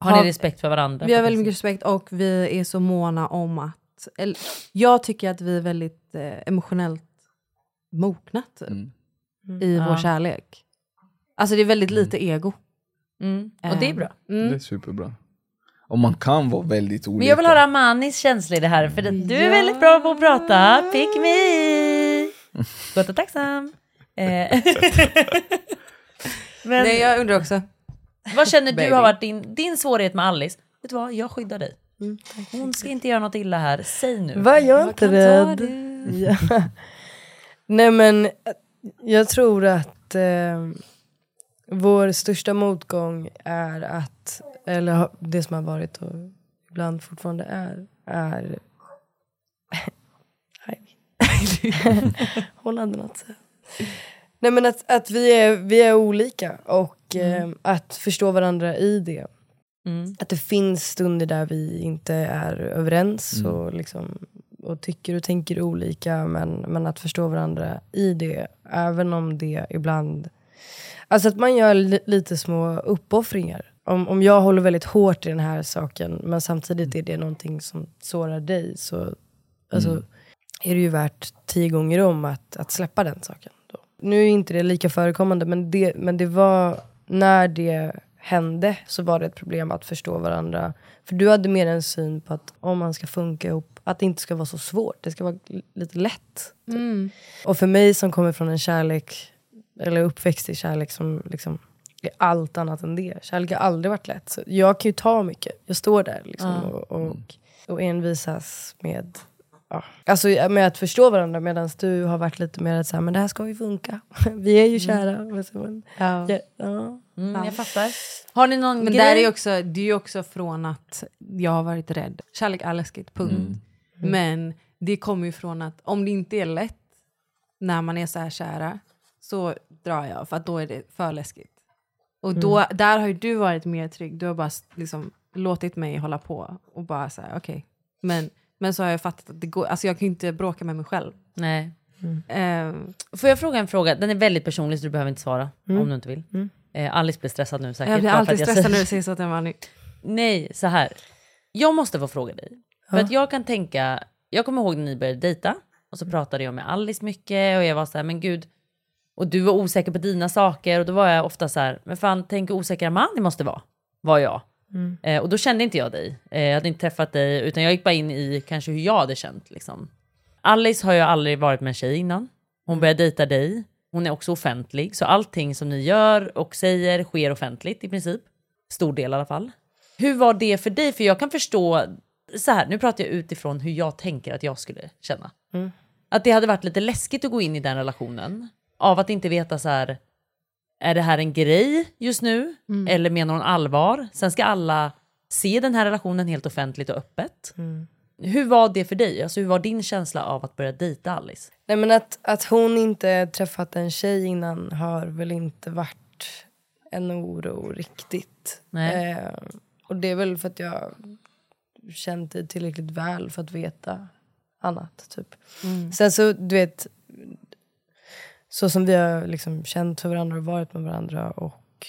Har ni respekt för varandra? vi har väldigt mycket respekt och vi är så måna om att, eller, jag tycker att vi är väldigt eh, emotionellt mogna typ, Mm. i Ja. vår kärlek. Alltså det är väldigt lite ego. Mm. Och det är Eh, bra. Mm. Det är superbra. Och man kan vara väldigt olika. Men jag vill höra Amanis känslor i det här, för det, du är Ja. väldigt bra på att prata. Pick me! Gott och tacksam. Eh, Men- Nej jag undrar också. Vad känner du har varit din, din svårighet med Alice? Vet du vad, jag skyddar dig. Hon ska inte göra något illa här. Säg nu. Va, jag är inte rädd. det. Ja. Nej men, eh, jag tror att eh, vår största motgång är att, eller det som har varit och ibland fortfarande är, är... Något att säga. Nej men att, att vi, är, vi är olika och eh, att förstå varandra i det. Mm. Att det finns stunder där vi inte är överens Mm. och, liksom, och tycker och tänker olika men, men att förstå varandra i det. Även om det ibland... Alltså att man gör li, lite små uppoffringar. Om, om jag håller väldigt hårt i den här saken men samtidigt är det någonting som sårar dig så alltså, Mm. är det ju värt tio gånger om att, att släppa den saken. Då. Nu är inte det lika förekommande men det, men det var när det hände så var det ett problem att förstå varandra. För du hade mer en syn på att om man ska funka ihop, att det inte ska vara så svårt. Det ska vara lite lätt. Mm. Och för mig som kommer från en kärlek, eller uppväxt i kärlek som liksom är allt annat än det. Kärlek har aldrig varit lätt. Så jag kan ju ta mycket. Jag står där liksom Ja. och, och, och envisas med Ja. Alltså med att förstå varandra medan du har varit lite mer att säga men det här ska ju funka. Vi är ju kära. Men så- men- Ja. Ja, ja. Mm, jag fattar. Har ni någon Men grej? där är också, det är ju också från att jag har varit rädd. Kärlek är läskigt, punkt. Mm. Men det kommer ju från att om det inte är lätt när man är så här kära så drar jag för att då är det för läskigt. Och då, där har ju du varit mer trygg. Du har bara liksom låtit mig hålla på och bara så här okej. Men, men så har jag fattat att det går, alltså jag kan ju inte bråka med mig själv. Nej. Ehm, Får jag fråga en fråga? Den är väldigt personlig så du behöver inte svara Mm. om du inte vill. Mm. Eh, Alice blir stressad nu säkert. jag blir alltid jag stressad när du säger så till Mani. Nej, så här. Jag måste få fråga dig. För Ja. att jag kan tänka, jag kommer ihåg när ni började dejta och så pratade jag med Alice mycket och jag var så här, men gud. Och du var osäker på dina saker och då var jag ofta så här, men fan tänk hur osäker man ni måste vara. Var jag. Mm. Eh, och då kände inte jag dig. Eh, jag hade inte träffat dig utan jag gick bara in i kanske hur jag hade känt. Liksom. Alice har ju aldrig varit med en tjej innan. Hon började dejta dig. Hon är också offentlig. Så allting som ni gör och säger sker offentligt i princip. Stor del i alla fall. Hur var det för dig? För jag kan förstå, så här, nu pratar jag utifrån hur jag tänker att jag skulle känna. Mm. Att det hade varit lite läskigt att gå in i den relationen. Av att inte veta så här, är det här en grej just nu? Mm. Eller menar hon allvar? Sen ska alla se den här relationen helt offentligt och öppet. Mm. Hur var det för dig? Alltså hur var din känsla av att börja dejta Alice? Nej men att, att hon inte träffat en tjej innan har väl inte varit en oro riktigt. Eh, och det är väl för att jag känt dig tillräckligt väl för att veta annat. Typ. Mm. Sen så, du vet, så som vi har liksom känt för varandra och varit med varandra och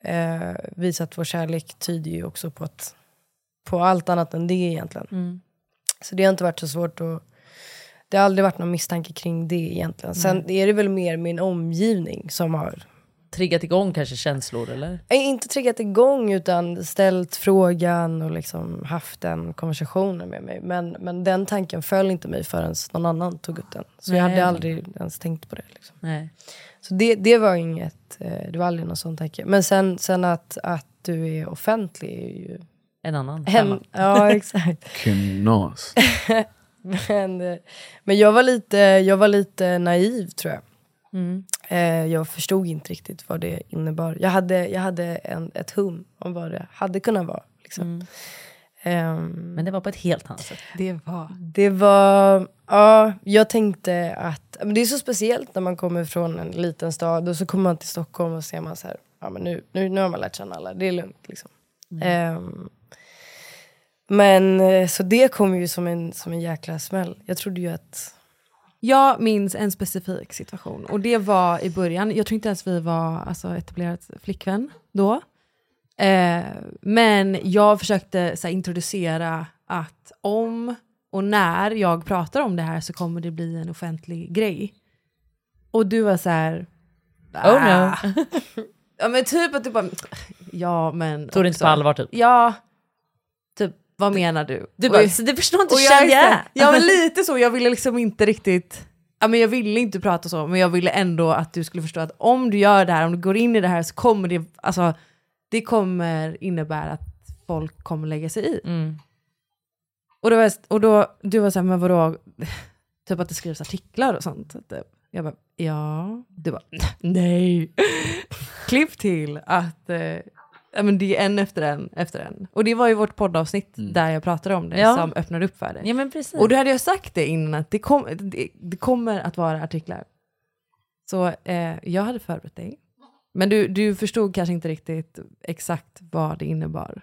eh, visat vår kärlek tyder ju också på, att, på allt annat än det egentligen. Mm. Så det har inte varit så svårt att... Det har aldrig varit någon misstanke kring det egentligen. Sen är det väl mer min omgivning som har Triggat igång kanske känslor eller? Inte triggat igång utan ställt frågan och liksom haft den konversationen med mig. Men, men den tanken föll inte mig förrän någon annan tog upp den. Så jag Nej. hade aldrig ens tänkt på det. Liksom. Nej. Så det, det var inget, eh, det var aldrig någon sån tanke. Men sen, sen att, att du är offentlig är ju... En annan femma. ja exakt. Knas. men, eh, men jag var, lite, jag var lite naiv tror jag. Mm. Eh, jag förstod inte riktigt vad det innebar. Jag hade, jag hade en, ett hum om vad det hade kunnat vara. Liksom. Ehm, Men det var på ett helt annat sätt. Det var... det var, ja, jag tänkte att, men det är så speciellt när man kommer från en liten stad och så kommer man till Stockholm och ser man så här, ja men nu, nu, nu har man lärt känna alla, det är lugnt liksom. Ehm, men eh, så det kom ju som en, som en jäkla smäll. Jag trodde ju att, Jag minns en specifik situation och det var i början, jag tror inte ens vi var alltså, etablerat flickvän då. Eh, men jag försökte så här, introducera att om och när jag pratar om det här så kommer det bli en offentlig grej. Och du var så här... Oh no. "Ah." ja men typ att du bara, ja men... Tog det inte på allvar typ? Ja, vad menar du? Du bara, jag- så det förstår inte jag. är så här- Ja men lite så, jag ville liksom inte riktigt ja, men jag ville inte prata så, men jag ville ändå att du skulle förstå att om du gör det här, om du går in i det här så kommer det, alltså, det kommer innebära att folk kommer lägga sig i. Mm. Och då, var jag- och då du var såhär, men vadå, typ att det skrivs artiklar och sånt. Typ. Jag bara, ja. Du bara, nej. Klipp till att eh, ja, men det är en efter en efter en. Och det var ju vårt poddavsnitt där jag pratade om det, Ja. som öppnade upp för det. Ja men precis. Och då hade jag sagt det innan, att det, kom, det, det kommer att vara artiklar. Så eh, jag hade förberett dig. Men du, du förstod kanske inte riktigt exakt vad det innebar.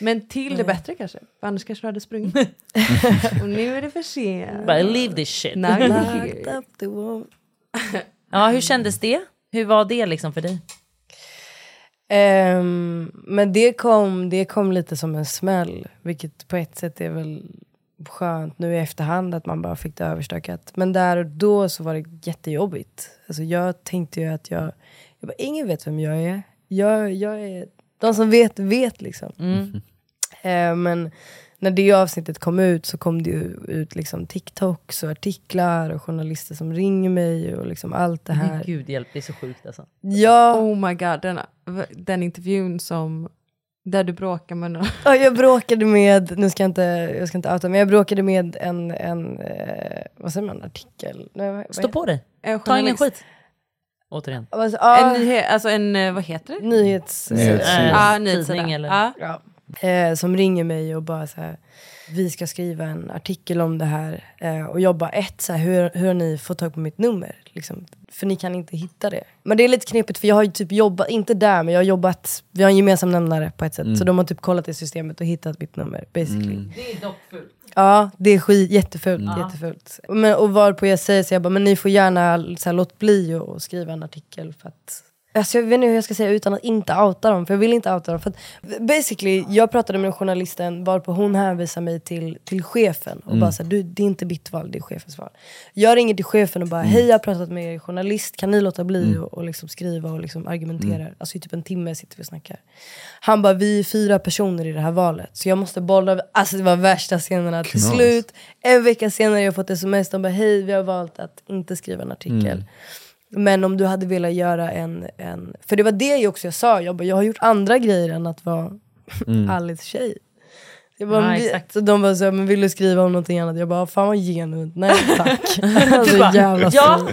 Men till det bättre kanske, för annars kanske du hade sprungit. Och nu är det för sent. Bara leave this shit. Now up the wall. Ja, hur kändes det? Hur var det liksom för dig? Ehm, men det kom, det kom lite som en smäll, vilket på ett sätt är väl skönt nu i efterhand att man bara fick det överstökat. Men där och då så var det jättejobbigt. Alltså jag tänkte ju att jag, jag bara, ingen vet vem jag är. Jag, jag är, de som vet, vet liksom. Eh, men när det avsnittet kom ut så kom det ju ut liksom TikToks och artiklar och journalister som ringer mig och liksom allt det Men här. gud hjälp, det är så sjukt alltså. Ja, Oh my god, den, den intervjun som, där du bråkar med någon. Ja, jag bråkade med, nu ska jag inte, jag ska inte outa, men jag bråkade med en, en eh, vad säger man, artikel? Nej, vad, Stå på dig, En ta ingen skit. Återigen. vad, ja, En nyhet, alltså en, eh, vad heter det? nyhets... Nyhetssida. Äh, Ja, tidning nyhetssida. eller? Ja. Ja. Eh, som ringer mig och bara så här, vi ska skriva en artikel om det här. Eh, och jag bara, ett, så här, hur, hur har ni fått tag på mitt nummer? Liksom, för ni kan inte hitta det. Men det är lite knepigt för jag har ju typ jobbat, inte där, men jag har jobbat, vi har en gemensam nämnare på ett sätt. Så de har typ kollat i systemet och hittat mitt nummer basically. Det är dock fult. Ja, det är skit, jättefult. jättefult. Men, och varpå jag säger så jag bara, men ni får gärna så här, låt bli och skriva en artikel för att Alltså jag vet inte hur jag ska säga utan att inte outa dem, för jag vill inte outa dem. För att, basically, jag pratade med journalisten varpå hon hänvisar mig till, till chefen och bara såhär, du det är inte mitt val, det är chefens val. Jag ringer till chefen och bara, hej jag har pratat med er journalist, kan ni låta bli och, och liksom skriva och liksom argumentera? Alltså i typ en timme sitter vi och snackar. Han bara, vi är fyra personer i det här valet, så jag måste bolla, alltså det var värsta scenerna. Till slut, en vecka senare har jag fått sms, de bara, hej vi har valt att inte skriva en artikel. Men om du hade velat göra en, en... För det var det jag också jag sa, jag, bara, jag har gjort andra grejer än att vara Alice tjej. Jag bara, Ja, exakt. så de bara så här, men vill du skriva om någonting annat? Jag bara, fan vad genuint, nej tack. alltså bara, jävla ja.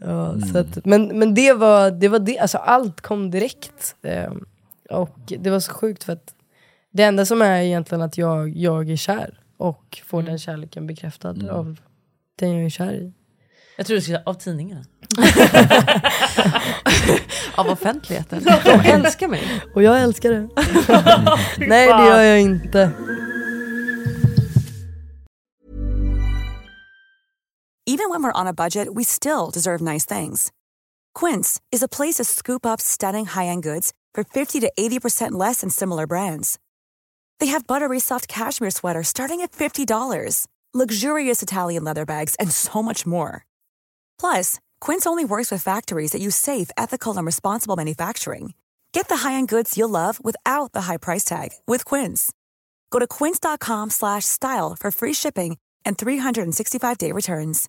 ja, så att, men men det, var, det var det, alltså allt kom direkt. Eh, och det var så sjukt för att det enda som är egentligen att jag, jag är kär och får den kärleken bekräftad av den jag är kär i. Jag tror du skulle säga av tidningarna. Av offentligheten. De älskar mig. Och jag älskar det. Nej det gör jag inte. Even when we're on a budget, we still deserve nice things. Quince is a place to scoop up stunning high-end goods for 50 to 80% less than similar brands. They have buttery soft cashmere sweaters starting at $50, luxurious Italian leather bags, and so much more. Plus, Quince only works with factories that use safe, ethical, and responsible manufacturing. Get the high-end goods you'll love without the high price tag with Quince. Go to quince.com slash style for free shipping and 365-day returns.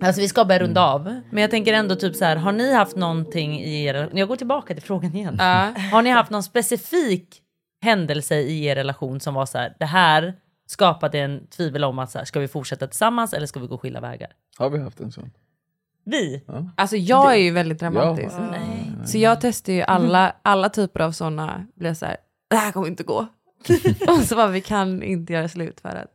Alltså vi ska börja runda av. Men jag tänker ändå typ så här, har ni haft någonting i er... Jag går tillbaka till frågan igen. Har ni haft någon specifik händelse i er relation som var så här, det här skapade en tvivel om att så här, ska vi fortsätta tillsammans eller ska vi gå skilda vägar? Har vi haft en sån? Vi? Alltså jag är ju väldigt dramatisk. Ja. Så jag testar ju alla, alla typer av sådana, blir så här, det här kommer inte gå. och så bara, vi kan inte göra slut för att,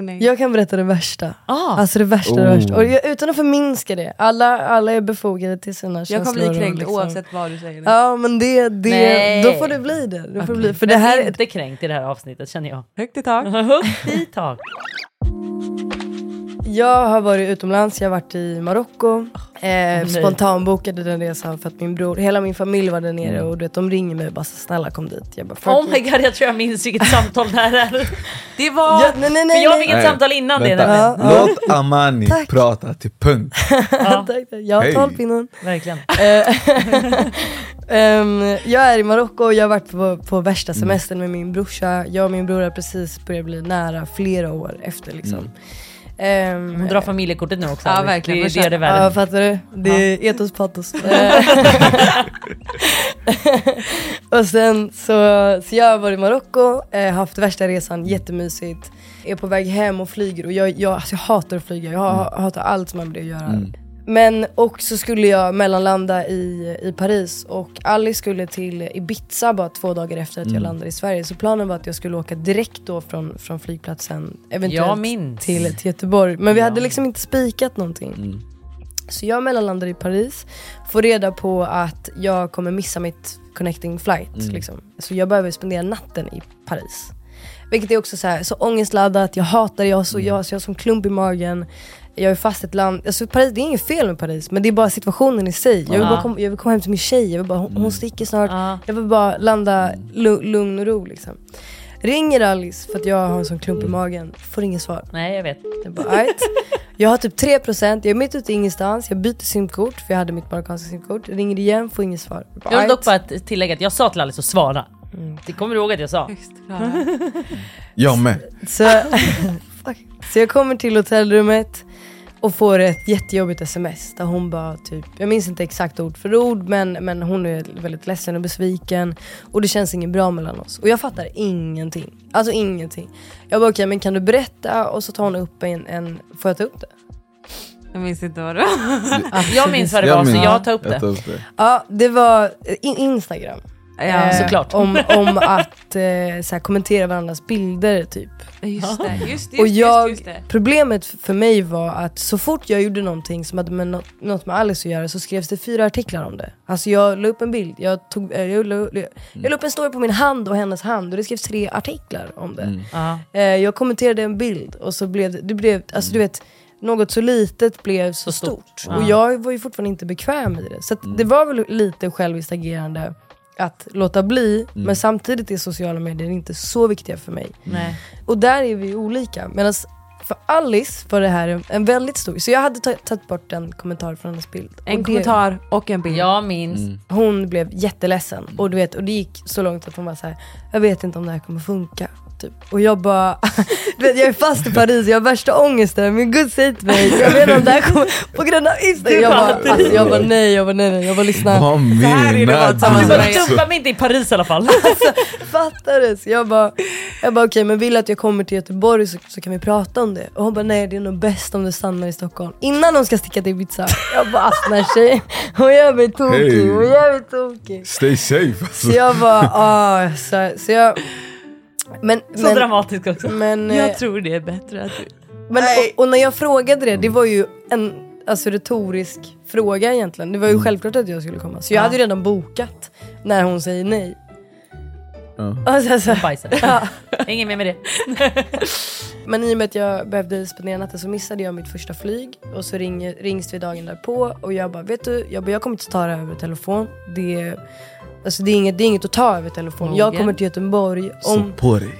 nej. Jag kan berätta det värsta. Ah. Alltså det värsta, det Oh. värsta. Och jag, utan att förminska det. Alla, alla är befogade till sina jag känslor. kommer bli kränkt liksom- oavsett vad du säger. Ja men det, det Nej. då får det bli det. Då får det bli. För det Men här, inte kränkt i det här avsnittet känner jag. Högt i tak. Högt i tak. Jag har varit utomlands, jag har varit i Marocko. Eh, nej. spontanbokade den resan för att min bror, hela min familj var där nere och du vet, de ringer mig och bara snälla kom dit. Jag bara, fuck Oh my god jag tror jag minns vilket samtal det här är. Det var... Ja, nej, nej, för nej, jag nej. fick ett Nej, samtal innan det vänta. nämligen. Ja. Låt Amani Tack. prata till punkt. Ja, Tack, tack. Jag har Hej. talpinnen. verkligen. Ehm, jag är i Marocko och jag har varit på, på värsta semestern med min brorsa. Jag och min bror har precis börjat bli nära flera år efter liksom. Ehm, Hon drar familjekortet nu också. Ja, verkligen. Det är det är det Ja, världen. fattar du? Det är etos patos. och sen så, så jag har varit i Marocko, eh, haft värsta resan, jättemysigt. Är på väg hem och flyger och jag, jag, alltså jag hatar att flyga, jag ha- hatar allt som har med det att göra. Men och så skulle jag mellanlanda i, i Paris och Alice skulle till Ibiza bara två dagar efter att jag landade i Sverige. Så planen var att jag skulle åka direkt då från, från flygplatsen eventuellt Jag till, till Göteborg. Men vi hade liksom inte spikat någonting. Så jag mellanlandar i Paris, får reda på att jag kommer missa mitt connecting flight. Liksom. Så jag behöver spendera natten i Paris. Vilket är också så, här, så ångestladdat, jag hatar det, jag har, så, jag, så jag har som klump i magen. Jag är fast i ett land, alltså Paris, det är inget fel med Paris men det är bara situationen i sig. Jag vill, bara komma, jag vill komma hem till min tjej, jag vill bara, hon, hon sticker snart. Ja. Jag vill bara landa lu- lugn och ro liksom. Ringer Alice för att jag har en sån klump i magen, får inget svar. Nej jag vet. Jag bara. Jag har typ 3%, jag är mitt ute i ingenstans, jag byter simkort för jag hade mitt marockanska simkort. Ringer igen, får inget svar. Jag bara, Jag vill dock bara tillägga att jag sa till Alice att svara. Det kommer du ihåg att jag sa? Jag med. Så, så jag kommer till hotellrummet och får ett jättejobbigt sms där hon bara typ, jag minns inte exakt ord för ord men, men hon är väldigt ledsen och besviken och det känns inget bra mellan oss. Och jag fattar ingenting. Alltså ingenting. Jag bara okej men kan du berätta? Och så tar hon upp en, en får jag ta upp det? Jag minns inte vad det var. Jag minns vad det var så jag tar upp jag det. tar upp det. Ja det var in, Instagram. Ja, Eh, såklart. Om, om att eh, så här, kommentera varandras bilder typ. Just det, just, just, Och jag, just, just det. problemet för mig var att så fort jag gjorde någonting som hade med något, något med Alice att göra så skrevs det fyra artiklar om det. Alltså jag la upp en bild, jag, tog, eh, jag, la, jag la upp en story på min hand och hennes hand och det skrevs tre artiklar om det. Ja. Eh, jag kommenterade en bild och så blev det, det blev, alltså du vet, något så litet blev så, Så stort. stort. Och jag var ju fortfarande inte bekväm i det. Så att det var väl lite själviskt agerande att låta bli, men samtidigt är sociala medier inte så viktiga för mig. Nej. Och där är vi olika. Medan för Alice var det här en, väldigt stor... Så jag hade ta- tagit bort en kommentar från hennes bild. En Och det- kommentar och en bild. Jag minns. Hon blev jätteledsen. Och, du vet, och det gick så långt att hon var så här: jag vet inte om det här kommer funka. Typ. Och jag bara, du vet, jag är fast i Paris, jag har värsta ångesten. Min gud säg till mig, jag vet inte om det här kommer på grund av Instagram. Jag bara, alltså, jag bara nej, jag bara nej, nej, jag bara lyssna. Vad bara menar Du bara du? dumpa mig inte i Paris i alla fall. Fattar du? Så jag bara, jag bara okej men vill att jag kommer till Göteborg så, så kan vi prata om det. Och hon bara nej det är nog bäst om du stannar i Stockholm. Innan hon ska sticka till Ibiza. Jag bara alltså den här tjejen, hon gör mig tokig, Hey. hon gör mig tokig. Stay safe alltså. Så jag bara, ah, så, så jag... Men, Så men, dramatiskt också. men, eh, Jag tror det är bättre att du... men och, och när jag frågade det, det var ju en alltså, retorisk fråga egentligen. Det var ju självklart att jag skulle komma. Så jag Ja. hade ju redan bokat när hon säger nej. Ja. Alltså, så, Bajsen. ja. Ingen mer med det. Men i och med att jag behövde spendera natten så missade jag mitt första flyg och så ringer, rings vi dagen därpå och jag bara vet du, jag, bara, jag kommer inte ta det här över telefon. Det är, alltså det är, inget, det är inget att ta över telefon. Jag kommer till Göteborg. Om,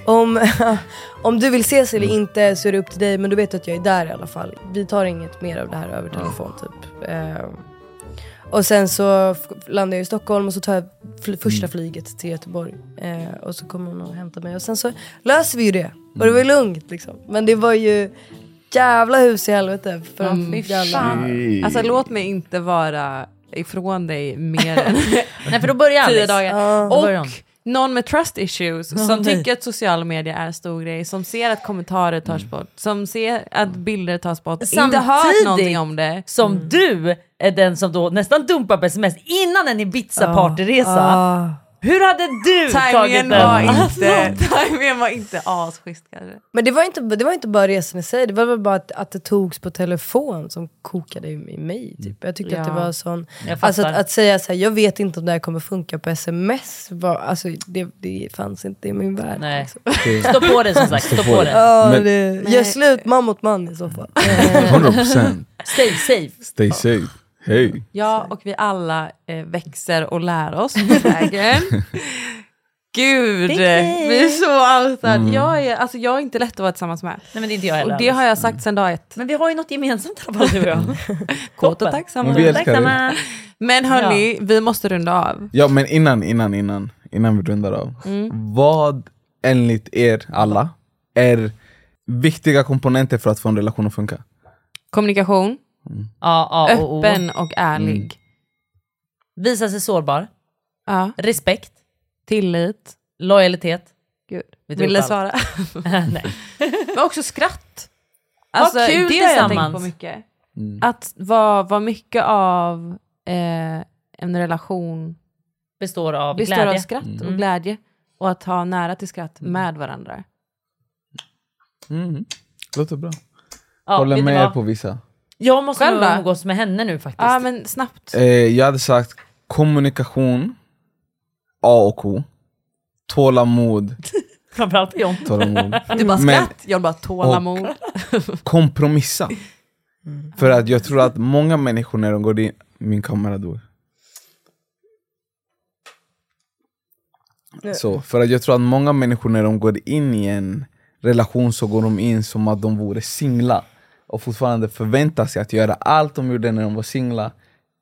om, om du vill ses eller inte så är det upp till dig men du vet att jag är där i alla fall. Vi tar inget mer av det här över telefon typ. Eh, och sen så landar jag i Stockholm och så tar jag fl- första flyget till Göteborg. Eh, och så kommer hon och hämtar mig och sen så löser vi ju det. Och det var ju lugnt liksom. Men det var ju jävla hus i helvete. För. Hey. Alltså låt mig inte vara ifrån dig mer än Nej för då börjar tio dagar. Börjar Och någon med trust issues som nej. tycker att sociala medier är en stor grej, som ser att kommentarer tas bort, som ser att bilder tas bort, inte hört Samtidigt någonting om det. Som du är den som då nästan dumpar på sms innan en Ibiza-partyresa. Hur hade du tagit den? var, Alltså, inte, timingen var inte asschysst kanske. Men det var, inte, det var inte bara resan i sig, det var väl bara att, att det togs på telefon som kokade i, i mig. Typ. Jag tyckte att det Ja. var sån... Jag fattar. Alltså att, att säga så här, jag vet inte om det här kommer funka på sms, var, alltså, det, det fanns inte i min värld. Nej. Liksom. Stå på det som sagt, stå på det. Ja, Men- det, gör slut man mot man i så fall. 100% Stay safe. Stay safe. Hey. Ja, och vi alla eh, växer och lär oss med vägen. Gud, vi är så outad. Mm. Jag, är, alltså, jag är inte lätt att vara tillsammans med. Nej men det är inte jag heller. Och det har jag sagt sedan dag ett. Men vi har ju något gemensamt i alla fall du och jag. Kåt och Toppen. tacksam. Men vi. Tacksamma. Men hörni, vi måste runda av. Ja men innan, innan, innan, innan vi rundar av. Mm. Vad enligt er alla är viktiga komponenter för att få en relation att funka? Kommunikation, Ja, ja, och, och. öppen och ärlig. Mm. Visa sig sårbar. Ja. Respekt. Tillit. Lojalitet. Gud. Vi tror Vill du på allt. svara? Nej. Men också skratt. Alltså, kul det har jag tänkt tillsammans. på mycket. Mm. Att vara var mycket av eh, en relation Består av består glädje. av skratt och Mm. glädje. Och att ha nära till skratt med varandra. Mm. Låter bra. Ja, Håller med er vad? på vissa. Jag måste Själv nog då? umgås med henne nu faktiskt. Ja men snabbt. Eh, jag hade sagt kommunikation, A och O. Tålamod, Framförallt John. tålamod. Du bara Men- skratt, jag bara tålamod. kompromissa. För att jag tror att många människor när de går in... Min kamera dog. Så, för att jag tror att många människor när de går in i en relation så går de in som att de vore singla och fortfarande förväntar sig att göra allt de gjorde när de var singla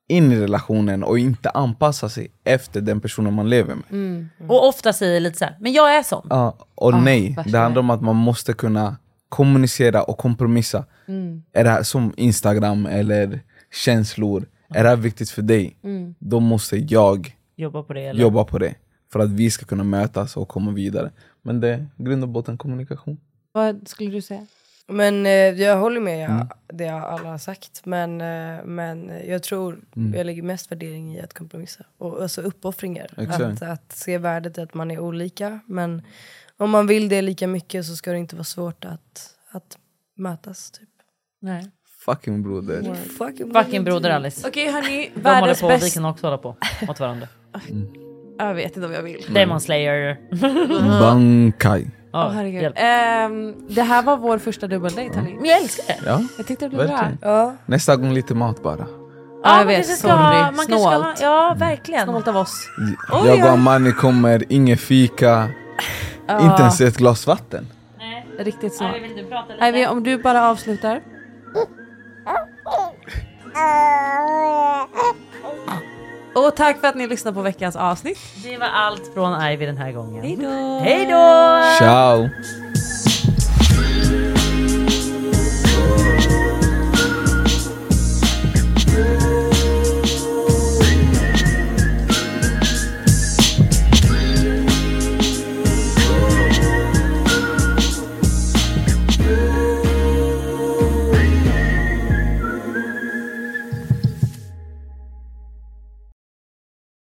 in i relationen och inte anpassa sig efter den personen man lever med. Och ofta säger lite så här, men jag är sån. Ja, och Ah, nej, det handlar om att man måste kunna kommunicera och kompromissa. Mm. Är det här som Instagram eller känslor, är det här viktigt för dig? Mm. Då måste jag Jobba på det. Eller? jobba på det. För att vi ska kunna mötas och komma vidare. Men det är grund och botten kommunikation. Vad skulle du säga? Men eh, jag håller med Mm. det alla har sagt. Men, eh, men jag tror Mm. jag lägger mest värdering i att kompromissa. Och alltså uppoffringar. Att, att se värdet i att man är olika. Men om man vill det lika mycket så ska det inte vara svårt att, att mötas. Typ. Nej. Fucking broder. Fucking, Fucking broder Alice. Okej hörni, De håller världens på, vi bästa... kan också hålla på mot varandra. Jag vet inte om jag vill. Demon Slayer. Bankai. Åh, herregud. Ehm, det här var vår första dubbeldejt hörni. Men jag älskar det. Ja, Jag tyckte det blev bra. verkligen. Ja. Nästa gång lite mat bara. Ja, jag man vet, sorry. man ska ha- Snålt. Ja, verkligen. Snålt av oss. jag och Amani kommer, ingen fika, inte ens ett glas vatten. Riktigt snålt. vill du prata lite? Ivy, om du bara avslutar. Och tack för att ni lyssnade på veckans avsnitt. Det var allt från Ivy den här gången. Hej då! Ciao!